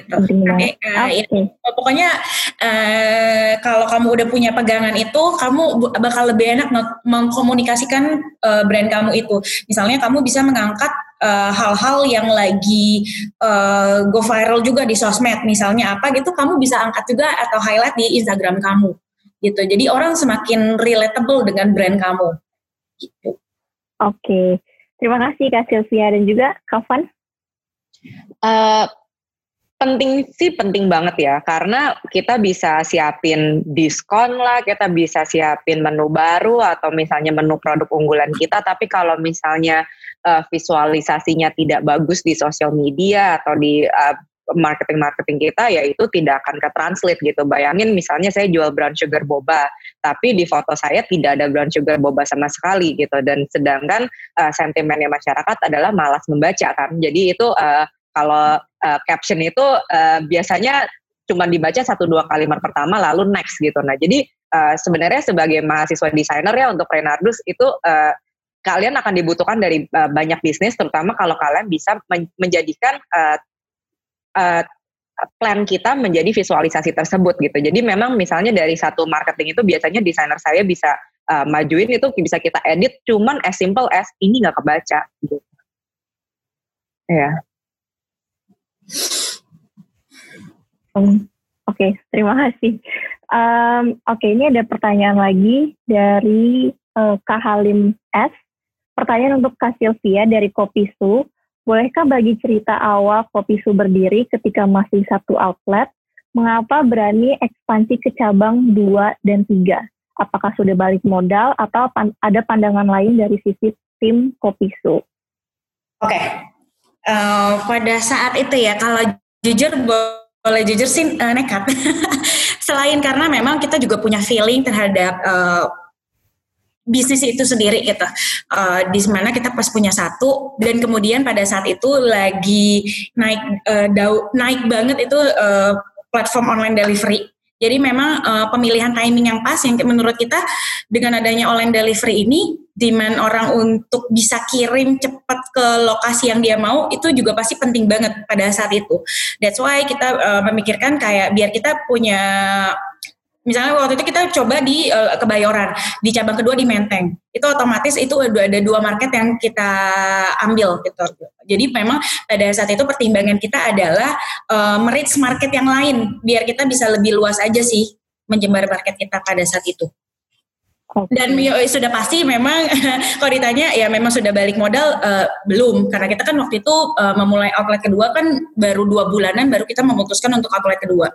S7: Gitu.
S5: Penting banget.
S7: Eh, eh,
S5: Oke.
S7: ya, pokoknya eh, kalau kamu udah punya pegangan itu, kamu bakal lebih enak mengkomunikasikan eh, brand kamu itu. Misalnya kamu bisa mengangkat eh, hal-hal yang lagi eh, go viral juga di sosmed, misalnya apa gitu, kamu bisa angkat juga atau highlight di Instagram kamu. Gitu. Jadi orang semakin relatable dengan brand kamu. Gitu.
S5: Oke. Terima kasih Kak Sylvia dan juga Kak Van.
S8: Eh, penting sih penting banget ya karena kita bisa siapin diskon lah kita bisa siapin menu baru atau misalnya menu produk unggulan kita. Tapi kalau misalnya eh, visualisasinya tidak bagus di sosial media atau di eh, marketing marketing kita ya itu tidak akan ke translate gitu. Bayangin misalnya saya jual brown sugar boba tapi di foto saya tidak ada brown sugar boba sama sekali gitu. Dan sedangkan eh, sentimennya masyarakat adalah malas membaca kan. Jadi itu eh, kalau uh, caption itu uh, biasanya cuma dibaca satu dua kalimat pertama lalu next gitu. Nah jadi uh, sebenarnya sebagai mahasiswa desainer ya untuk Renardus itu uh, kalian akan dibutuhkan dari uh, banyak bisnis, terutama kalau kalian bisa men- menjadikan uh, uh, plan kita menjadi visualisasi tersebut gitu. Jadi memang misalnya dari satu marketing itu biasanya desainer saya bisa uh, majuin itu bisa kita edit, cuman as simple as ini nggak kebaca gitu. Ya.
S5: Hmm, Oke, terima kasih. Um, Oke, ini ada pertanyaan lagi dari eh, Kak Halim S. Pertanyaan untuk Kak Sylvia dari Kopisu. Bolehkah bagi cerita awal Kopisu berdiri ketika masih satu outlet? Mengapa berani ekspansi ke cabang 2 dan 3? Apakah sudah balik modal atau pan- ada pandangan lain dari sisi tim Kopisu?
S7: Oke. Eh, pada saat itu ya, kalau jujur bo- boleh jujur sih eh, nekat. Selain karena memang kita juga punya feeling terhadap eh, bisnis itu sendiri gitu. Eh, di mana kita pas punya satu dan kemudian pada saat itu lagi naik eh, dau- naik banget itu eh, platform online delivery. Jadi memang eh, pemilihan timing yang pas yang menurut kita dengan adanya online delivery ini demand orang untuk bisa kirim cepat ke lokasi yang dia mau itu juga pasti penting banget pada saat itu. That's why kita uh, memikirkan kayak biar kita punya misalnya waktu itu kita coba di uh, Kebayoran, di cabang kedua di Menteng. Itu otomatis itu ada dua market yang kita ambil gitu. Jadi memang pada saat itu pertimbangan kita adalah uh, merits market yang lain biar kita bisa lebih luas aja sih menjembar market kita pada saat itu. Dan ya, sudah pasti memang kalau ditanya ya memang sudah balik modal eh, belum. Karena kita kan waktu itu eh, memulai outlet kedua kan baru dua bulanan baru kita memutuskan untuk outlet kedua.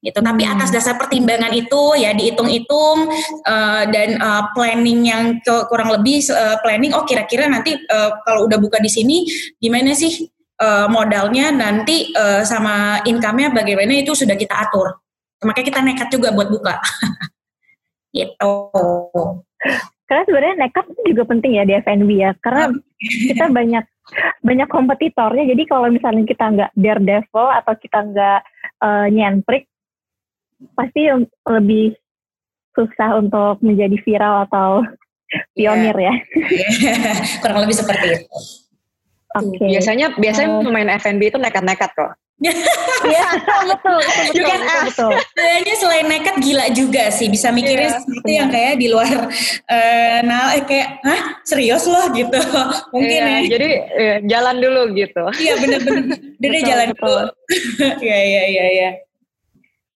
S7: Gitu. Tapi
S5: Hmm.
S7: atas dasar pertimbangan itu ya dihitung-hitung eh, dan eh, planning yang ke- kurang lebih eh, planning oh kira-kira nanti eh, kalau udah buka di sini gimana sih eh, modalnya nanti eh, sama income-nya bagaimana itu sudah kita atur. Makanya kita nekat juga buat buka gitu
S5: Karena sebenarnya nekat itu juga penting ya di F&B ya, karena kita banyak banyak kompetitornya. Jadi kalau misalnya kita nggak daredevil atau kita nggak eh, nyentrik, pasti lebih susah untuk menjadi viral atau pionir ya.
S7: kurang lebih seperti itu.
S5: Oke.
S8: Biasanya biasanya
S5: Eh.
S8: pemain F&B itu nekat-nekat kok.
S5: Iya, betul, betul, betul, betul, betul.
S7: Kayaknya selain nekat gila juga sih bisa mikirin
S8: Iya,
S7: sesuatu yang kayak di luar eh nah eh, kayak hah? Serius loh? gitu. Mungkin
S8: Iya,
S7: ya.
S8: Jadi eh, jalan dulu gitu.
S7: iya deh
S5: Betul,
S7: jalan
S5: betul.
S7: dulu. Iya iya iya iya.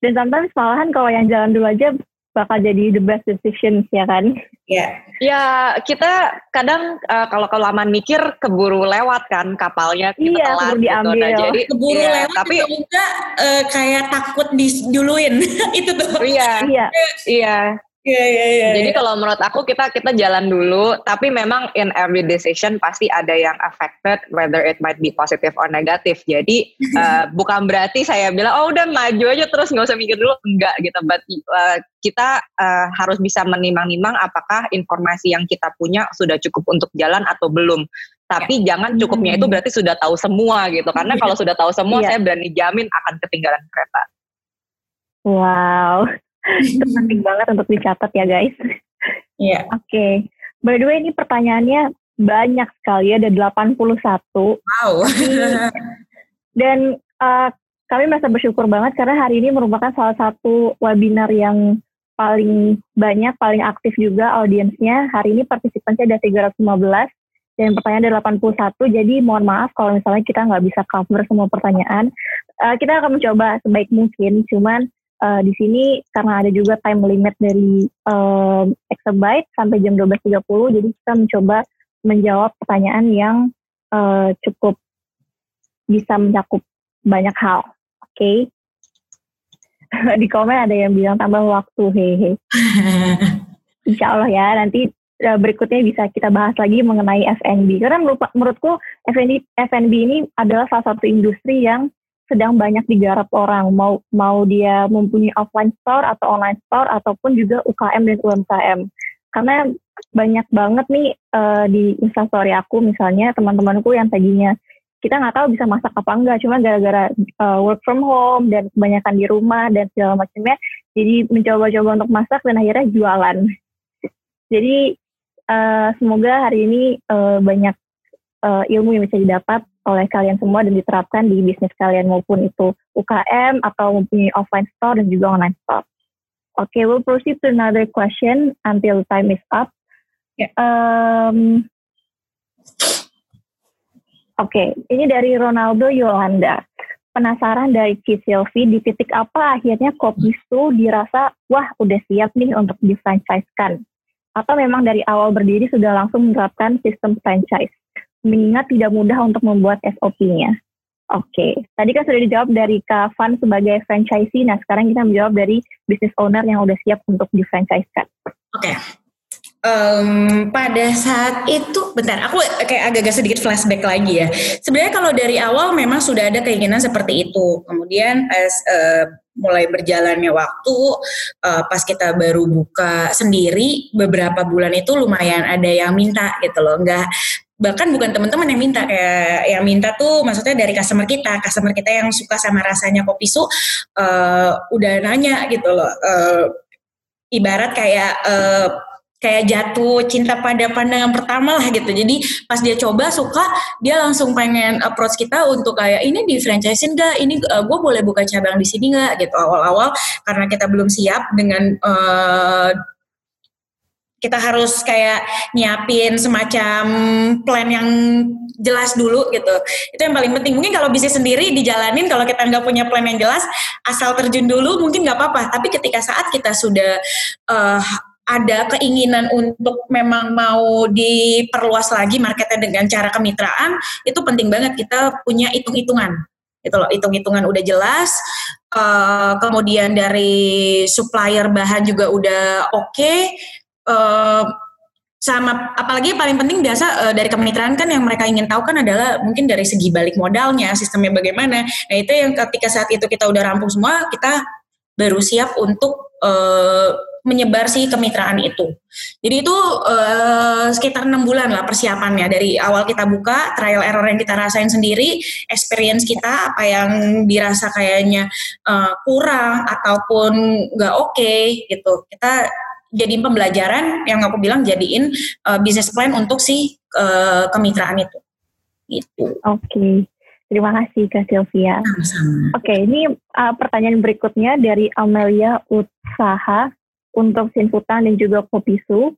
S5: Dan sometimes malahan kalau yang jalan dulu aja bakal jadi the best decisions ya kan?
S7: Ya.
S8: Ya kita kadang uh, kalau kelamaan mikir keburu lewat kan kapalnya kita
S5: Iya,
S8: telat
S5: keburu
S8: gitu.
S5: diambil.
S8: Nah, jadi
S7: Keburu
S8: iya,
S7: lewat
S8: tapi
S7: juga enggak eh, kayak takut diduluin. itu tuh.
S8: iya
S5: Iya.
S8: iya.
S7: Iya, iya, iya.
S8: Jadi kalau menurut aku kita kita jalan dulu, tapi memang in every decision pasti ada yang affected, whether it might be positive or negatif. Jadi uh, bukan berarti saya bilang oh udah maju aja terus nggak usah mikir dulu, enggak gitu. But uh, kita uh, harus bisa menimang-nimang apakah informasi yang kita punya sudah cukup untuk jalan atau belum. Tapi jangan cukupnya itu berarti sudah tahu semua gitu. Karena kalau sudah tahu semua,
S5: Iya.
S8: saya berani jamin akan ketinggalan kereta.
S5: Wow. Itu penting banget untuk dicatat ya guys.
S7: Iya.
S5: Oke. By the way ini pertanyaannya banyak sekali ya, ada 81.
S7: Wow.
S5: Dan uh, kami merasa bersyukur banget karena hari ini merupakan salah satu webinar yang paling banyak, paling aktif juga audiensnya. Hari ini partisipannya ada 315 dan pertanyaan ada 81. Jadi mohon maaf kalau misalnya kita nggak bisa cover semua pertanyaan. Uh, kita akan mencoba sebaik mungkin, cuman uh, di sini karena ada juga time limit dari um, exabyte sampai jam 12.30, jadi kita mencoba menjawab pertanyaan yang uh, cukup bisa mencakup banyak hal. Oke. di komen ada yang bilang tambah waktu, hehe. Insya Allah ya, nanti uh, berikutnya bisa kita bahas lagi mengenai F&B. Karena menurut, menurutku F&B, F&B ini adalah salah satu industri yang sedang banyak digarap orang. Mau mau dia mempunyai offline store atau online store ataupun juga UKM dan UMKM. Karena banyak banget nih uh, di instastory aku misalnya teman-temanku yang tadinya kita nggak tahu bisa masak apa enggak, cuma gara-gara uh, work from home dan kebanyakan di rumah dan segala macamnya, jadi mencoba-coba untuk masak dan akhirnya jualan. Jadi uh, semoga hari ini uh, banyak uh, ilmu yang bisa didapat oleh kalian semua dan diterapkan di bisnis kalian maupun itu UKM atau mempunyai offline store dan juga online store. Oke, okay, we'll proceed to another question until time is up.
S7: Yeah.
S5: Um, Oke, okay, ini dari Ronaldo Yolanda. Penasaran dari Ci Silvi, di titik apa akhirnya kopi itu dirasa, wah udah siap nih untuk di-franchise-kan? Atau memang dari awal berdiri sudah langsung menerapkan sistem franchise? Mengingat tidak mudah untuk membuat SOP-nya. Oke, okay. tadi kan sudah dijawab dari Kak Van sebagai franchisee, nah sekarang kita menjawab dari business owner yang udah siap untuk di-franchise-kan.
S7: Oke, okay. Um, pada saat itu, bentar, aku kayak agak-agak sedikit flashback lagi ya. Sebenarnya kalau dari awal memang sudah ada keinginan seperti itu. Kemudian pas uh, mulai berjalannya waktu, uh, pas kita baru buka sendiri, beberapa bulan itu lumayan ada yang minta gitu loh. Enggak, bahkan bukan teman-teman yang minta kayak yang minta tuh maksudnya dari customer kita, customer kita yang suka sama rasanya kopi su, uh, udah nanya gitu loh. Uh, ibarat kayak uh, kayak jatuh cinta pada pandangan pertama lah gitu. Jadi pas dia coba suka, dia langsung pengen approach kita untuk kayak ini di franchisein gak? Ini uh, gue boleh buka cabang di sini gak? Gitu awal-awal karena kita belum siap dengan uh, kita harus kayak nyiapin semacam plan yang jelas dulu gitu. Itu yang paling penting. Mungkin kalau bisnis sendiri dijalanin, kalau kita nggak punya plan yang jelas, asal terjun dulu mungkin nggak apa-apa. Tapi ketika saat kita sudah uh, ada keinginan untuk memang mau diperluas lagi marketnya dengan cara kemitraan, itu penting banget kita punya hitung-hitungan. Itu loh, hitung-hitungan udah jelas. Uh, kemudian dari supplier bahan juga udah oke. Okay. Uh, sama apalagi paling penting biasa uh, dari kemitraan kan yang mereka ingin tahu kan adalah mungkin dari segi balik modalnya, sistemnya bagaimana. Nah itu yang ketika saat itu kita udah rampung semua, kita baru siap untuk uh, menyebar si kemitraan itu. Jadi itu uh, sekitar enam bulan lah persiapannya dari awal kita buka, trial error yang kita rasain sendiri, experience kita apa yang dirasa kayaknya uh, kurang ataupun nggak oke okay, gitu. Kita jadiin pembelajaran yang aku bilang jadiin uh, business plan untuk si uh, kemitraan itu. Gitu.
S5: Oke. Okay. Terima kasih Kak Sylvia.
S7: Sama-sama.
S5: Oke, okay, ini uh, pertanyaan berikutnya dari Amelia Utsaha untuk Sinfutan dan juga Kopisu.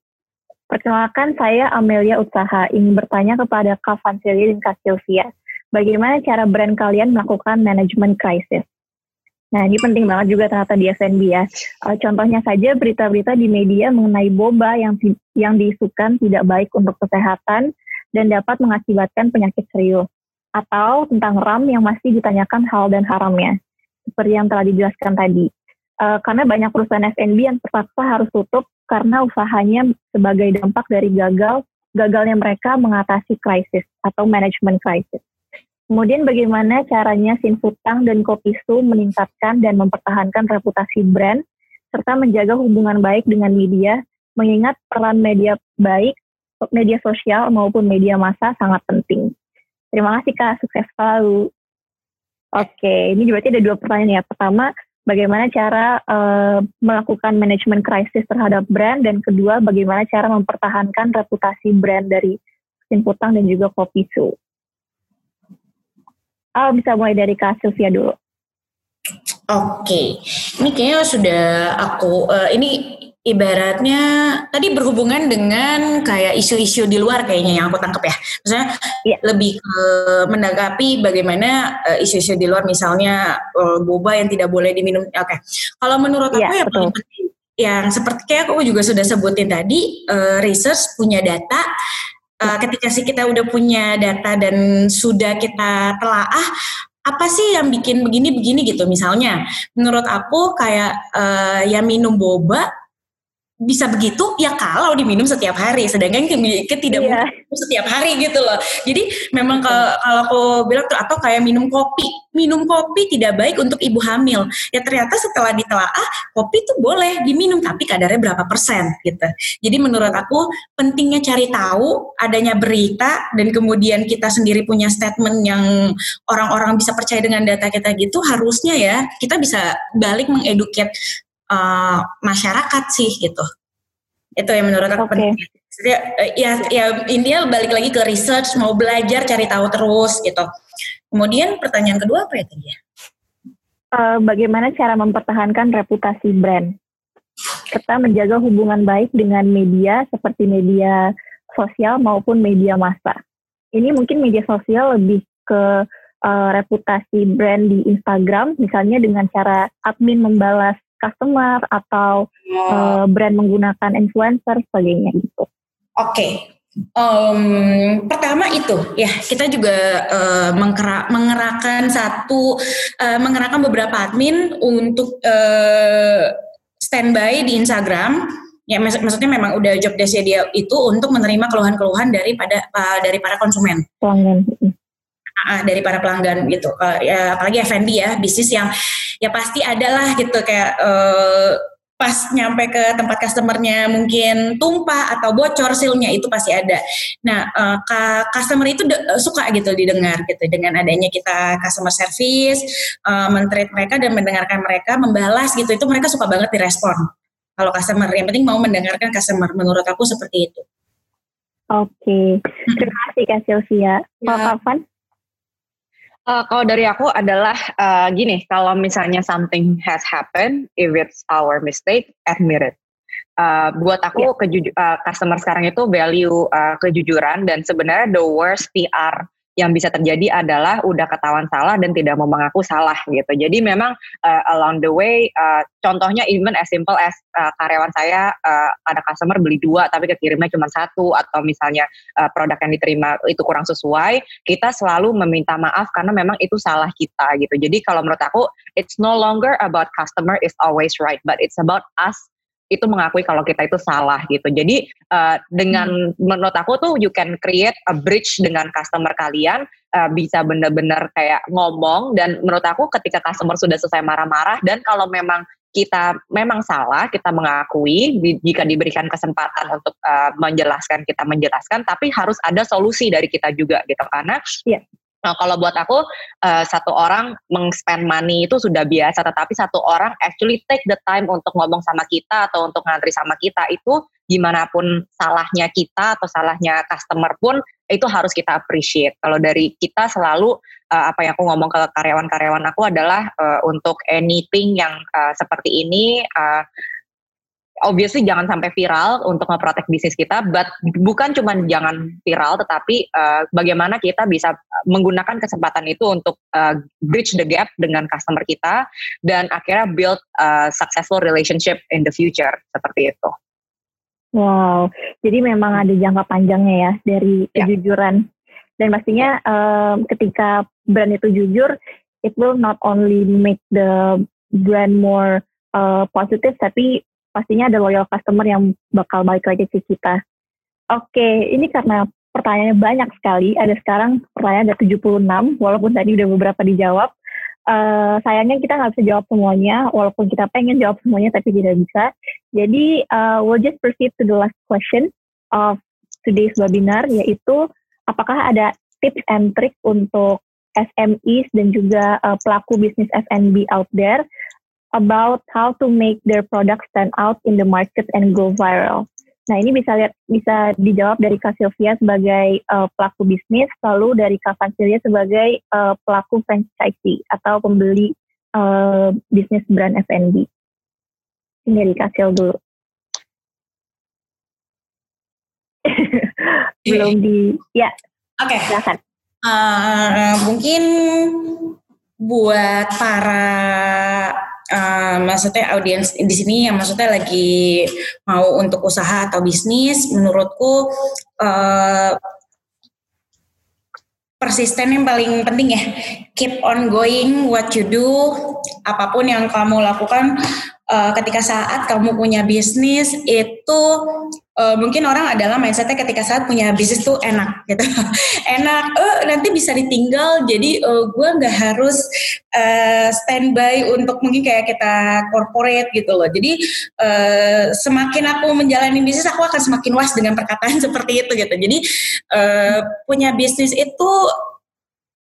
S5: Perkenalkan saya Amelia Utsaha, ingin bertanya kepada Kak Vansili dan Kak Sylvia. Bagaimana cara brand kalian melakukan manajemen krisis? Nah, ini penting banget juga ternyata di F&B ya. Uh, contohnya saja berita-berita di media mengenai boba yang yang diisukan tidak baik untuk kesehatan dan dapat mengakibatkan penyakit serius. Atau tentang RAM yang masih ditanyakan hal dan haramnya. Seperti yang telah dijelaskan tadi. Uh, karena banyak perusahaan F&B yang terpaksa harus tutup karena usahanya sebagai dampak dari gagal gagalnya mereka mengatasi krisis atau manajemen krisis. Kemudian bagaimana caranya Sinfutang dan Kopisu meningkatkan dan mempertahankan reputasi brand serta menjaga hubungan baik dengan media, mengingat peran media baik, media sosial maupun media massa sangat penting. Terima kasih Kak, sukses selalu. Oke, ini berarti ada dua pertanyaan ya. Pertama, bagaimana cara uh, melakukan manajemen krisis terhadap brand dan kedua, bagaimana cara mempertahankan reputasi brand dari Sinfutang dan juga Kopisu. Oh, bisa mulai dari Kak Sylvia dulu.
S7: Oke, ini kayaknya sudah aku uh, ini ibaratnya tadi berhubungan dengan kayak isu-isu di luar kayaknya yang aku tangkap ya. Misalnya yeah. lebih ke menanggapi bagaimana uh, isu-isu di luar misalnya uh, boba yang tidak boleh diminum. Oke. Okay. Kalau menurut yeah, aku yang paling penting yang seperti kayak aku juga sudah sebutin tadi uh, research punya data uh, ketika sih kita udah punya data dan sudah kita telaah apa sih yang bikin begini-begini gitu? Misalnya menurut aku kayak uh, ya minum boba bisa begitu ya kalau diminum setiap hari. Sedangkan ke, tidak yeah. setiap hari gitu loh. Jadi memang kalau aku bilang tuh atau kayak minum kopi. Minum kopi tidak baik untuk ibu hamil. Ya ternyata setelah ditelaah kopi tuh boleh diminum tapi kadarnya berapa persen gitu. Jadi menurut aku pentingnya cari tahu adanya berita dan kemudian kita sendiri punya statement yang orang-orang bisa percaya dengan data kita gitu harusnya ya kita bisa balik mengeduket uh, masyarakat sih gitu. Itu yang menurut aku okay. penting. Ya, ya, ya India balik lagi ke research, mau belajar, cari tahu terus gitu. Kemudian pertanyaan kedua apa ya tadi ya?
S5: Uh, bagaimana cara mempertahankan reputasi brand? Kita menjaga hubungan baik dengan media seperti media sosial maupun media massa. Ini mungkin media sosial lebih ke uh, reputasi brand di Instagram, misalnya dengan cara admin membalas customer atau oh. uh, brand menggunakan influencer sebagainya gitu.
S7: Oke. Okay. Um, pertama itu ya kita juga uh, menggerak, mengerahkan satu uh, mengerahkan beberapa admin untuk uh, standby di Instagram ya mak maksudnya memang udah job desk dia itu untuk menerima keluhan-keluhan daripada uh, dari para konsumen
S5: pelanggan
S7: uh, dari para pelanggan gitu uh, ya apalagi F&B ya bisnis yang ya pasti ada lah gitu kayak uh, pas nyampe ke tempat customernya mungkin tumpah atau bocor silnya itu pasti ada. Nah, uh, customer itu suka gitu didengar gitu dengan adanya kita customer service, uh, mentreat mereka dan mendengarkan mereka, membalas gitu itu mereka suka banget direspon. Kalau customer yang penting mau mendengarkan customer menurut aku seperti itu.
S5: Oke, terima kasih Kak Sylvia. Pak ya.
S8: Uh, kalau dari aku adalah uh, gini, kalau misalnya something has happened, if it's our mistake, admit it. Uh, buat aku yeah. kejuju uh, customer sekarang itu value uh, kejujuran dan sebenarnya the worst PR yang bisa terjadi adalah udah ketahuan salah dan tidak mau mengaku salah gitu. Jadi memang uh, along the way, uh, contohnya even as simple as uh, karyawan saya uh, ada customer beli dua tapi kekirimnya cuma satu atau misalnya uh, produk yang diterima itu kurang sesuai, kita selalu meminta maaf karena memang itu salah kita gitu. Jadi kalau menurut aku, it's no longer about customer is always right, but it's about us itu mengakui kalau kita itu salah gitu. Jadi uh, dengan hmm. menurut aku tuh you can create a bridge dengan customer kalian uh, bisa benar-benar kayak ngomong dan menurut aku ketika customer sudah selesai marah-marah dan kalau memang kita memang salah, kita mengakui jika diberikan kesempatan untuk uh, menjelaskan, kita menjelaskan, tapi harus ada solusi dari kita juga gitu karena yeah. Nah, kalau buat aku uh, satu orang meng-spend money itu sudah biasa, tetapi satu orang actually take the time untuk ngomong sama kita atau untuk ngantri sama kita itu gimana pun salahnya kita atau salahnya customer pun itu harus kita appreciate. Kalau dari kita selalu uh, apa yang aku ngomong ke karyawan-karyawan aku adalah uh, untuk anything yang uh, seperti ini uh, obviously jangan sampai viral untuk memprotek bisnis kita, but bukan cuma jangan viral, tetapi uh, bagaimana kita bisa menggunakan kesempatan itu untuk uh, bridge the gap dengan customer kita dan akhirnya build a successful relationship in the future seperti itu.
S5: Wow, jadi memang ada jangka panjangnya ya dari
S8: Ya.
S5: kejujuran dan pastinya um, ketika brand itu jujur, it will not only make the brand more uh, positive, tapi pastinya ada loyal customer yang bakal balik lagi ke kita. Oke, ini karena pertanyaannya banyak sekali. Ada sekarang pertanyaan ada 76, walaupun tadi udah beberapa dijawab. Eh, sayangnya kita nggak bisa jawab semuanya, walaupun kita pengen jawab semuanya tapi tidak bisa. Jadi, uh, we'll just proceed to the last question of today's webinar, yaitu apakah ada tips and trick untuk SMEs dan juga uh, pelaku bisnis F&B out there about how to make their product stand out in the market and go viral. Nah ini bisa lihat bisa dijawab dari Kak Sylvia sebagai uh, pelaku bisnis, lalu dari Kak Vansilia sebagai uh, pelaku franchisee atau pembeli uh, bisnis brand F&B. Ini dari Kak Sil dulu. Belum di, ya
S7: Oke,
S5: silakan.
S7: Eh, mungkin buat para eh, maksudnya audiens di sini yang maksudnya lagi mau untuk usaha atau bisnis, menurutku eh, persisten yang paling penting ya. Keep on going what you do, apa pun yang kamu lakukan eh, ketika saat kamu punya bisnis itu eh, mungkin orang adalah mindsetnya ketika saat punya bisnis tuh enak gitu. Enak eh nanti bisa ditinggal jadi eh, gue nggak harus eh, standby untuk mungkin kayak kita corporate gitu loh. Jadi eh, semakin aku menjalani bisnis aku akan semakin was dengan perkataan seperti itu gitu. Jadi eh, punya bisnis itu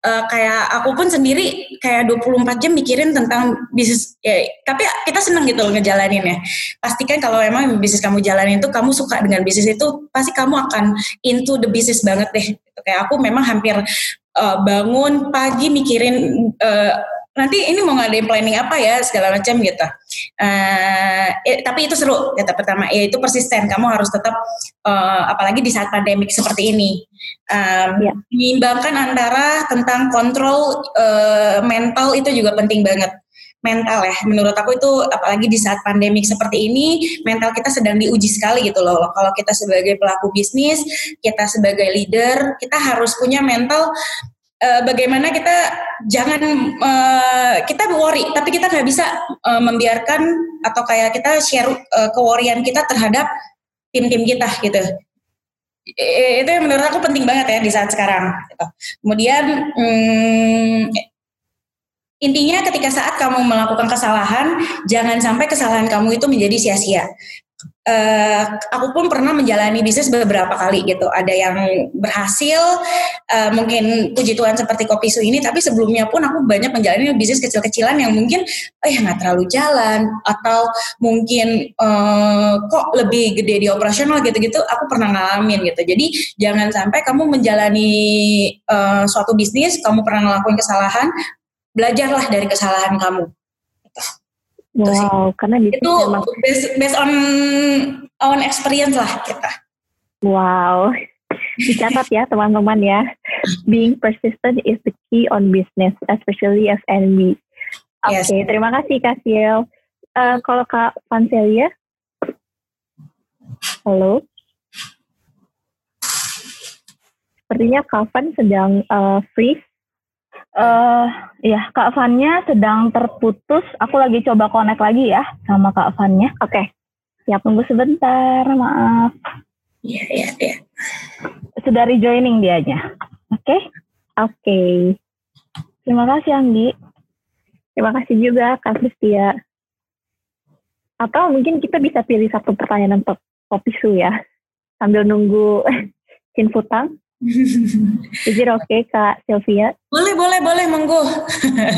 S7: eh, kayak aku pun sendiri kayak 24 jam mikirin tentang bisnis ya, tapi kita seneng gitu loh ngejalanin ya pastikan kalau emang bisnis kamu jalanin itu kamu suka dengan bisnis itu pasti kamu akan into the business banget deh. Kayak aku memang hampir eh, bangun pagi mikirin eh, nanti ini mau ngadain planning apa ya? segala macam gitu. Eh, eh, tapi itu seru kata pertama. Ya itu persisten. Kamu harus tetap eh, apalagi di saat pandemik seperti ini. Um,
S5: Ya.
S7: menyeimbangkan antara tentang kontrol eh, mental itu juga penting banget. Mental ya. Menurut aku itu apalagi di saat pandemik seperti ini mental kita sedang diuji sekali gitu loh. Kalau kita sebagai pelaku bisnis kita sebagai leader kita harus punya mental eh, bagaimana kita jangan eh, kita worry tapi kita nggak bisa eh, membiarkan atau kayak kita share eh, keworian kita terhadap tim-tim kita gitu I- itu yang menurut aku penting banget ya di saat sekarang. gitu. Kemudian hmm, intinya ketika saat kamu melakukan kesalahan, jangan sampai kesalahan kamu itu menjadi sia-sia. Eh, aku pun pernah menjalani bisnis beberapa kali gitu. Ada yang berhasil, eh, mungkin puji Tuhan seperti kopi su ini. Tapi sebelumnya pun aku banyak menjalani bisnis kecil-kecilan yang mungkin eh nggak terlalu jalan atau mungkin eh, kok lebih gede di operasional gitu-gitu. Aku pernah ngalamin gitu. Jadi jangan sampai kamu menjalani eh, suatu bisnis, kamu pernah ngelakuin kesalahan, belajarlah dari kesalahan kamu. Itu sih.
S5: Wow, karena bisnis
S7: Itu
S5: memang
S7: based, based on own experience lah kita.
S5: Wow. Dicatat ya teman-teman ya. Being persistent is the key on business, especially F&B. Oke,
S7: Yes.
S5: terima kasih Kak Siel. Eh, kalau Kak Vanselia? Halo? Sepertinya Kak Van sedang eh, free.
S4: Eh, ya Kak Vannya sedang terputus. Aku lagi coba connect lagi ya sama Kak Vannya.
S5: Oke,
S4: Ya tunggu sebentar, maaf.
S7: Iya, iya, iya.
S4: Sudah rejoining dianya. Oke.
S5: oke.
S4: Terima kasih Anggi.
S5: Terima kasih juga Kak Kristia. Atau mungkin kita bisa pilih satu pertanyaan untuk kopi su ya. Sambil nunggu Cin Is it okay Kak Sylvia?
S7: Boleh, boleh, boleh, monggo.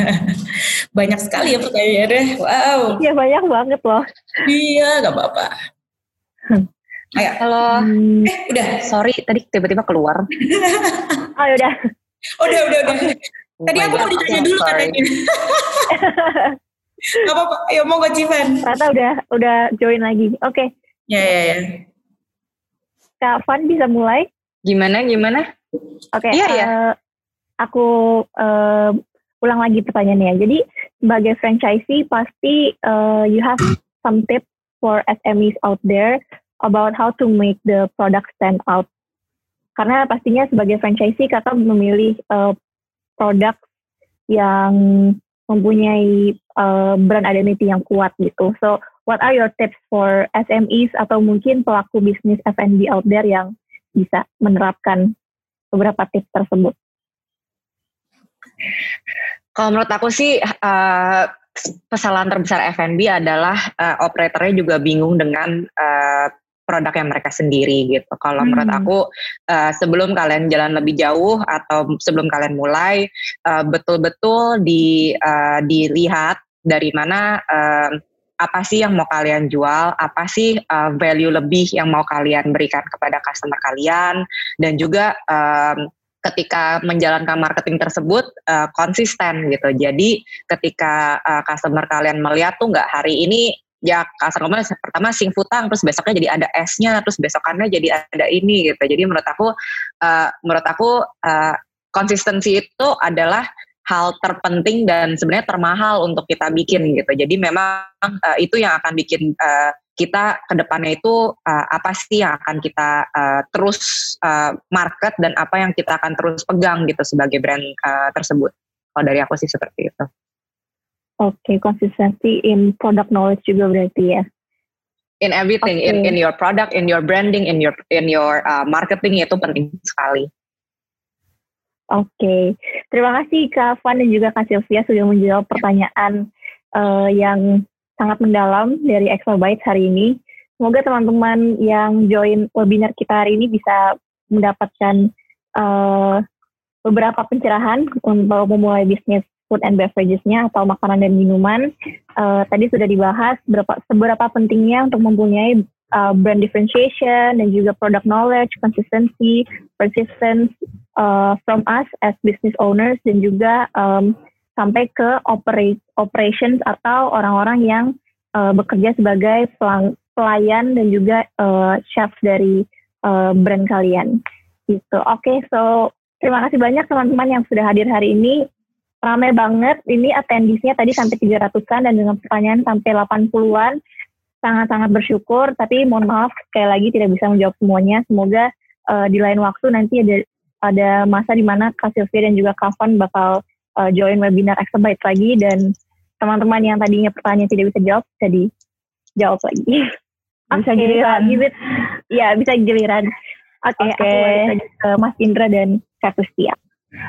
S7: Banyak sekali ya pertanyaannya. Wow.
S5: Iya banyak banget loh.
S7: Iya, gak apa-apa. Ayo.
S8: Halo,
S5: Hmm,
S7: Eh, udah.
S8: sorry tadi tiba-tiba keluar.
S5: oh udah.
S7: Udah, udah, udah.
S8: Oh
S7: Tadi aku mau ditanya dulu
S8: sorry.
S7: katanya. Gak apa-apa, ayo mau Civan.
S5: Ternyata udah udah join lagi. Oke,
S7: Ya, ya, ya.
S5: Kak Van bisa mulai.
S8: Gimana gimana?
S5: Oke,
S8: Iya, iya.
S5: eh, aku eh, ulang lagi pertanyaannya. Jadi sebagai franchisee pasti eh, you have some tips for SMEs out there about how to make the product stand out. Karena pastinya sebagai franchisee kakak memilih eh, produk yang mempunyai eh, brand identity yang kuat gitu. So what are your tips for SMEs atau mungkin pelaku bisnis F&B out there yang bisa menerapkan beberapa tips tersebut?
S8: Kalau menurut aku sih eh, kesalahan terbesar F&B adalah eh, operatornya juga bingung dengan eh, produk yang mereka sendiri gitu. Kalau menurut
S5: Hmm.
S8: aku eh, sebelum kalian jalan lebih jauh atau sebelum kalian mulai betul-betul di eh, dilihat dari mana eh, apa sih yang mau kalian jual, apa sih eh, value lebih yang mau kalian berikan kepada customer kalian dan juga em, ketika menjalankan marketing tersebut eh, konsisten gitu. Jadi ketika eh, customer kalian melihat tuh nggak hari ini ya customer pertama sing futang terus besoknya jadi ada esnya terus besokannya jadi ada ini gitu. Jadi menurut aku eh, menurut aku eh, konsistensi itu adalah hal terpenting dan sebenarnya termahal untuk kita bikin gitu. Jadi memang eh, itu yang akan bikin eh, kita ke depannya itu uh, apa sih yang akan kita uh, terus uh, market dan apa yang kita akan terus pegang gitu sebagai brand uh, tersebut. Kalau dari aku sih seperti itu.
S5: Oke, konsistensi in product knowledge juga berarti ya.
S8: In everything, in
S5: Oke.
S8: in your product, in your branding, in your in your uh, marketing itu penting sekali.
S5: Oke, terima kasih Kak Van dan juga Kak Sylvia sudah menjawab pertanyaan eh, yang sangat mendalam dari Exabytes hari ini. Semoga teman-teman yang join webinar kita hari ini bisa mendapatkan eh, beberapa pencerahan untuk memulai bisnis food and beverages-nya atau makanan dan minuman. Eh, tadi sudah dibahas berapa, seberapa pentingnya untuk mempunyai uh, brand differentiation dan juga product knowledge, consistency, persistence uh, from us as business owners dan juga um, sampai ke operate, operations atau orang-orang yang uh, bekerja sebagai pelang- pelayan dan juga uh, chef dari uh, brand kalian. Gitu. Oke, so terima kasih banyak teman-teman yang sudah hadir hari ini. Ramai banget, ini attendisnya tadi sampai 300-an dan dengan pertanyaan sampai 80-an sangat-sangat bersyukur, tapi mohon maaf sekali lagi tidak bisa menjawab semuanya. Semoga eh, di lain waktu nanti ada ada masa di mana Kak Sylvia dan juga Kak Van bakal eh, join webinar Exabyte lagi dan teman-teman yang tadinya pertanyaan tidak bisa jawab bisa dijawab lagi. bisa
S4: Oke.
S5: giliran. Iya, bisa giliran. Oke,
S4: Oke.
S5: aku balik lagi ke Mas Indra dan Kak Sylvia.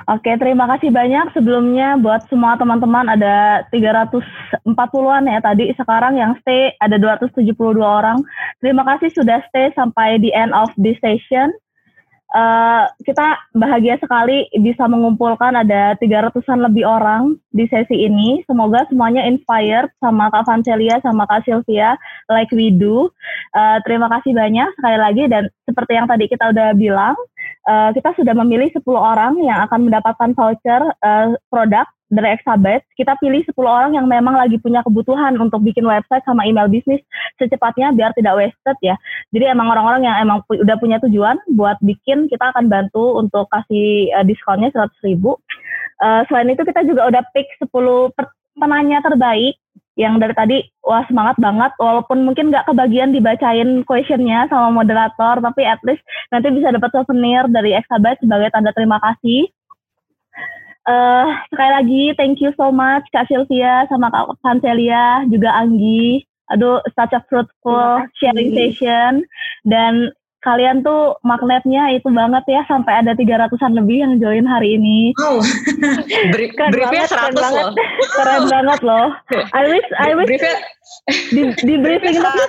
S4: Oke, terima kasih banyak sebelumnya buat semua teman-teman ada 340-an ya tadi. Sekarang yang stay ada 272 orang. Terima kasih sudah stay sampai di end of this session. Eh, kita bahagia sekali bisa mengumpulkan ada 300-an lebih orang di sesi ini. Semoga semuanya inspired sama Kak Vancelia sama Kak Sylvia like we do. Eh, terima kasih banyak sekali lagi dan seperti yang tadi kita udah bilang, eh, kita sudah memilih 10 orang yang akan mendapatkan voucher eh, produk dari Exabet. Kita pilih 10 orang yang memang lagi punya kebutuhan untuk bikin website sama email bisnis secepatnya biar tidak wasted ya. Jadi emang orang-orang yang emang pu- udah punya tujuan buat bikin, kita akan bantu untuk kasih eh, diskonnya 100 ribu. Eh, selain itu kita juga udah pick 10 per- penanya terbaik yang dari tadi wah semangat banget walaupun mungkin nggak kebagian dibacain questionnya sama moderator tapi at least nanti bisa dapat souvenir dari Exabyte sebagai tanda terima kasih. Eh sekali lagi thank you so much Kak Sylvia sama Kak Vancelia juga Anggi. Aduh such a fruitful sharing session dan kalian tuh magnetnya itu banget ya sampai ada 300-an lebih yang join hari ini.
S7: Wow.
S8: Brief,
S4: Keren
S8: briefnya
S4: banget, keren
S8: 100
S4: banget.
S8: loh.
S4: Keren banget loh. I wish I wish
S8: Briefnya
S4: di, di briefing itu tuh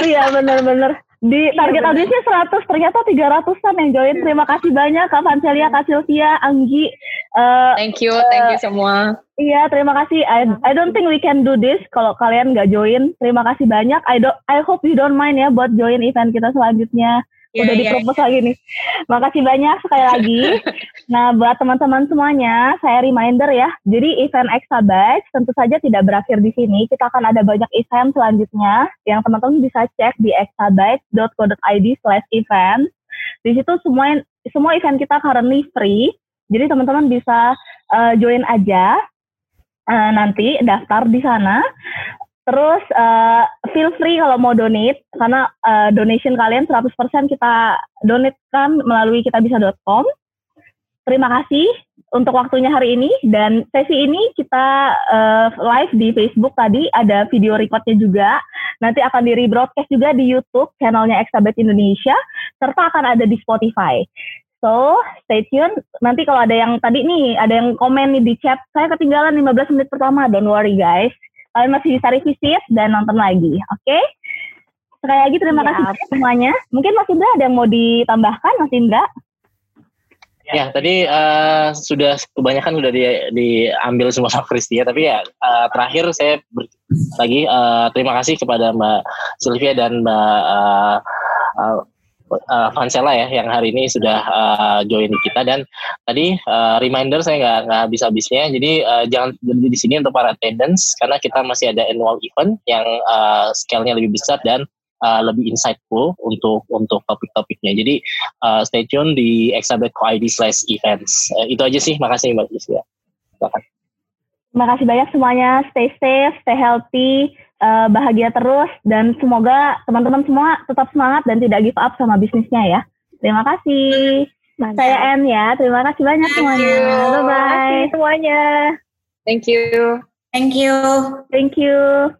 S4: 100 ya bener-bener di target audiensnya 100 ternyata 300an yang join. Terima kasih banyak Kak Vancelia, Kak Sylvia, Anggi. Eh,
S8: thank you, thank you semua.
S4: iya terima kasih. I, I don't think we can do this kalau kalian nggak join. Terima kasih banyak. I don't I hope you don't mind ya buat join event kita selanjutnya
S7: Iya,
S4: Udah
S7: iya,
S4: di-propose lagi nih. Makasih banyak sekali lagi. nah, buat teman-teman semuanya, saya reminder ya. Jadi event Exabytes tentu saja tidak berakhir di sini. Kita akan ada banyak event selanjutnya yang teman-teman bisa cek di exabytes.co.id slash event. Di situ semua semua event kita currently free. Jadi teman-teman bisa uh, join aja uh, nanti daftar di sana. Terus uh, feel free kalau mau donate karena uh, donation kalian 100% kita donate kan melalui kitabisa.com. Terima kasih untuk waktunya hari ini dan sesi ini kita uh, live di Facebook tadi ada video recordnya juga. Nanti akan di rebroadcast juga di YouTube channelnya Exabet Indonesia serta akan ada di Spotify. So, stay tune. Nanti kalau ada yang tadi nih, ada yang komen nih di chat, saya ketinggalan 15 menit pertama. Don't worry guys. Kalian masih bisa revisit dan nonton lagi. Oke? Okay? Sekali lagi terima
S5: Siap.
S4: kasih semuanya. Mungkin Mas Indra ada yang mau ditambahkan, Mas Indra?
S6: Ya, tadi uh, sudah kebanyakan sudah di, diambil semua sama Kristia, tapi ya uh, terakhir saya ber, lagi uh, terima kasih kepada Mbak Sylvia dan Mbak uh, uh, uh, Vansela ya yang hari ini sudah uh, join kita dan tadi uh, reminder saya nggak nggak habis habisnya jadi uh, jangan berhenti di sini untuk para attendance karena kita masih ada annual event yang uh, scale-nya lebih besar dan uh, lebih insightful untuk untuk topik-topiknya. Jadi uh, stay tune di exabet.id slash events. Uh, itu aja sih. Makasih Mbak Lucia.
S4: Terima kasih banyak semuanya. Stay safe, stay healthy, uh, bahagia terus, dan semoga teman-teman semua tetap semangat dan tidak give up sama bisnisnya ya. Terima kasih.
S5: Mantap.
S4: Saya Anne ya. Terima kasih banyak semuanya. Bye
S5: Terima
S4: bye.
S5: kasih semuanya.
S8: Thank you.
S7: Thank you.
S4: Thank you.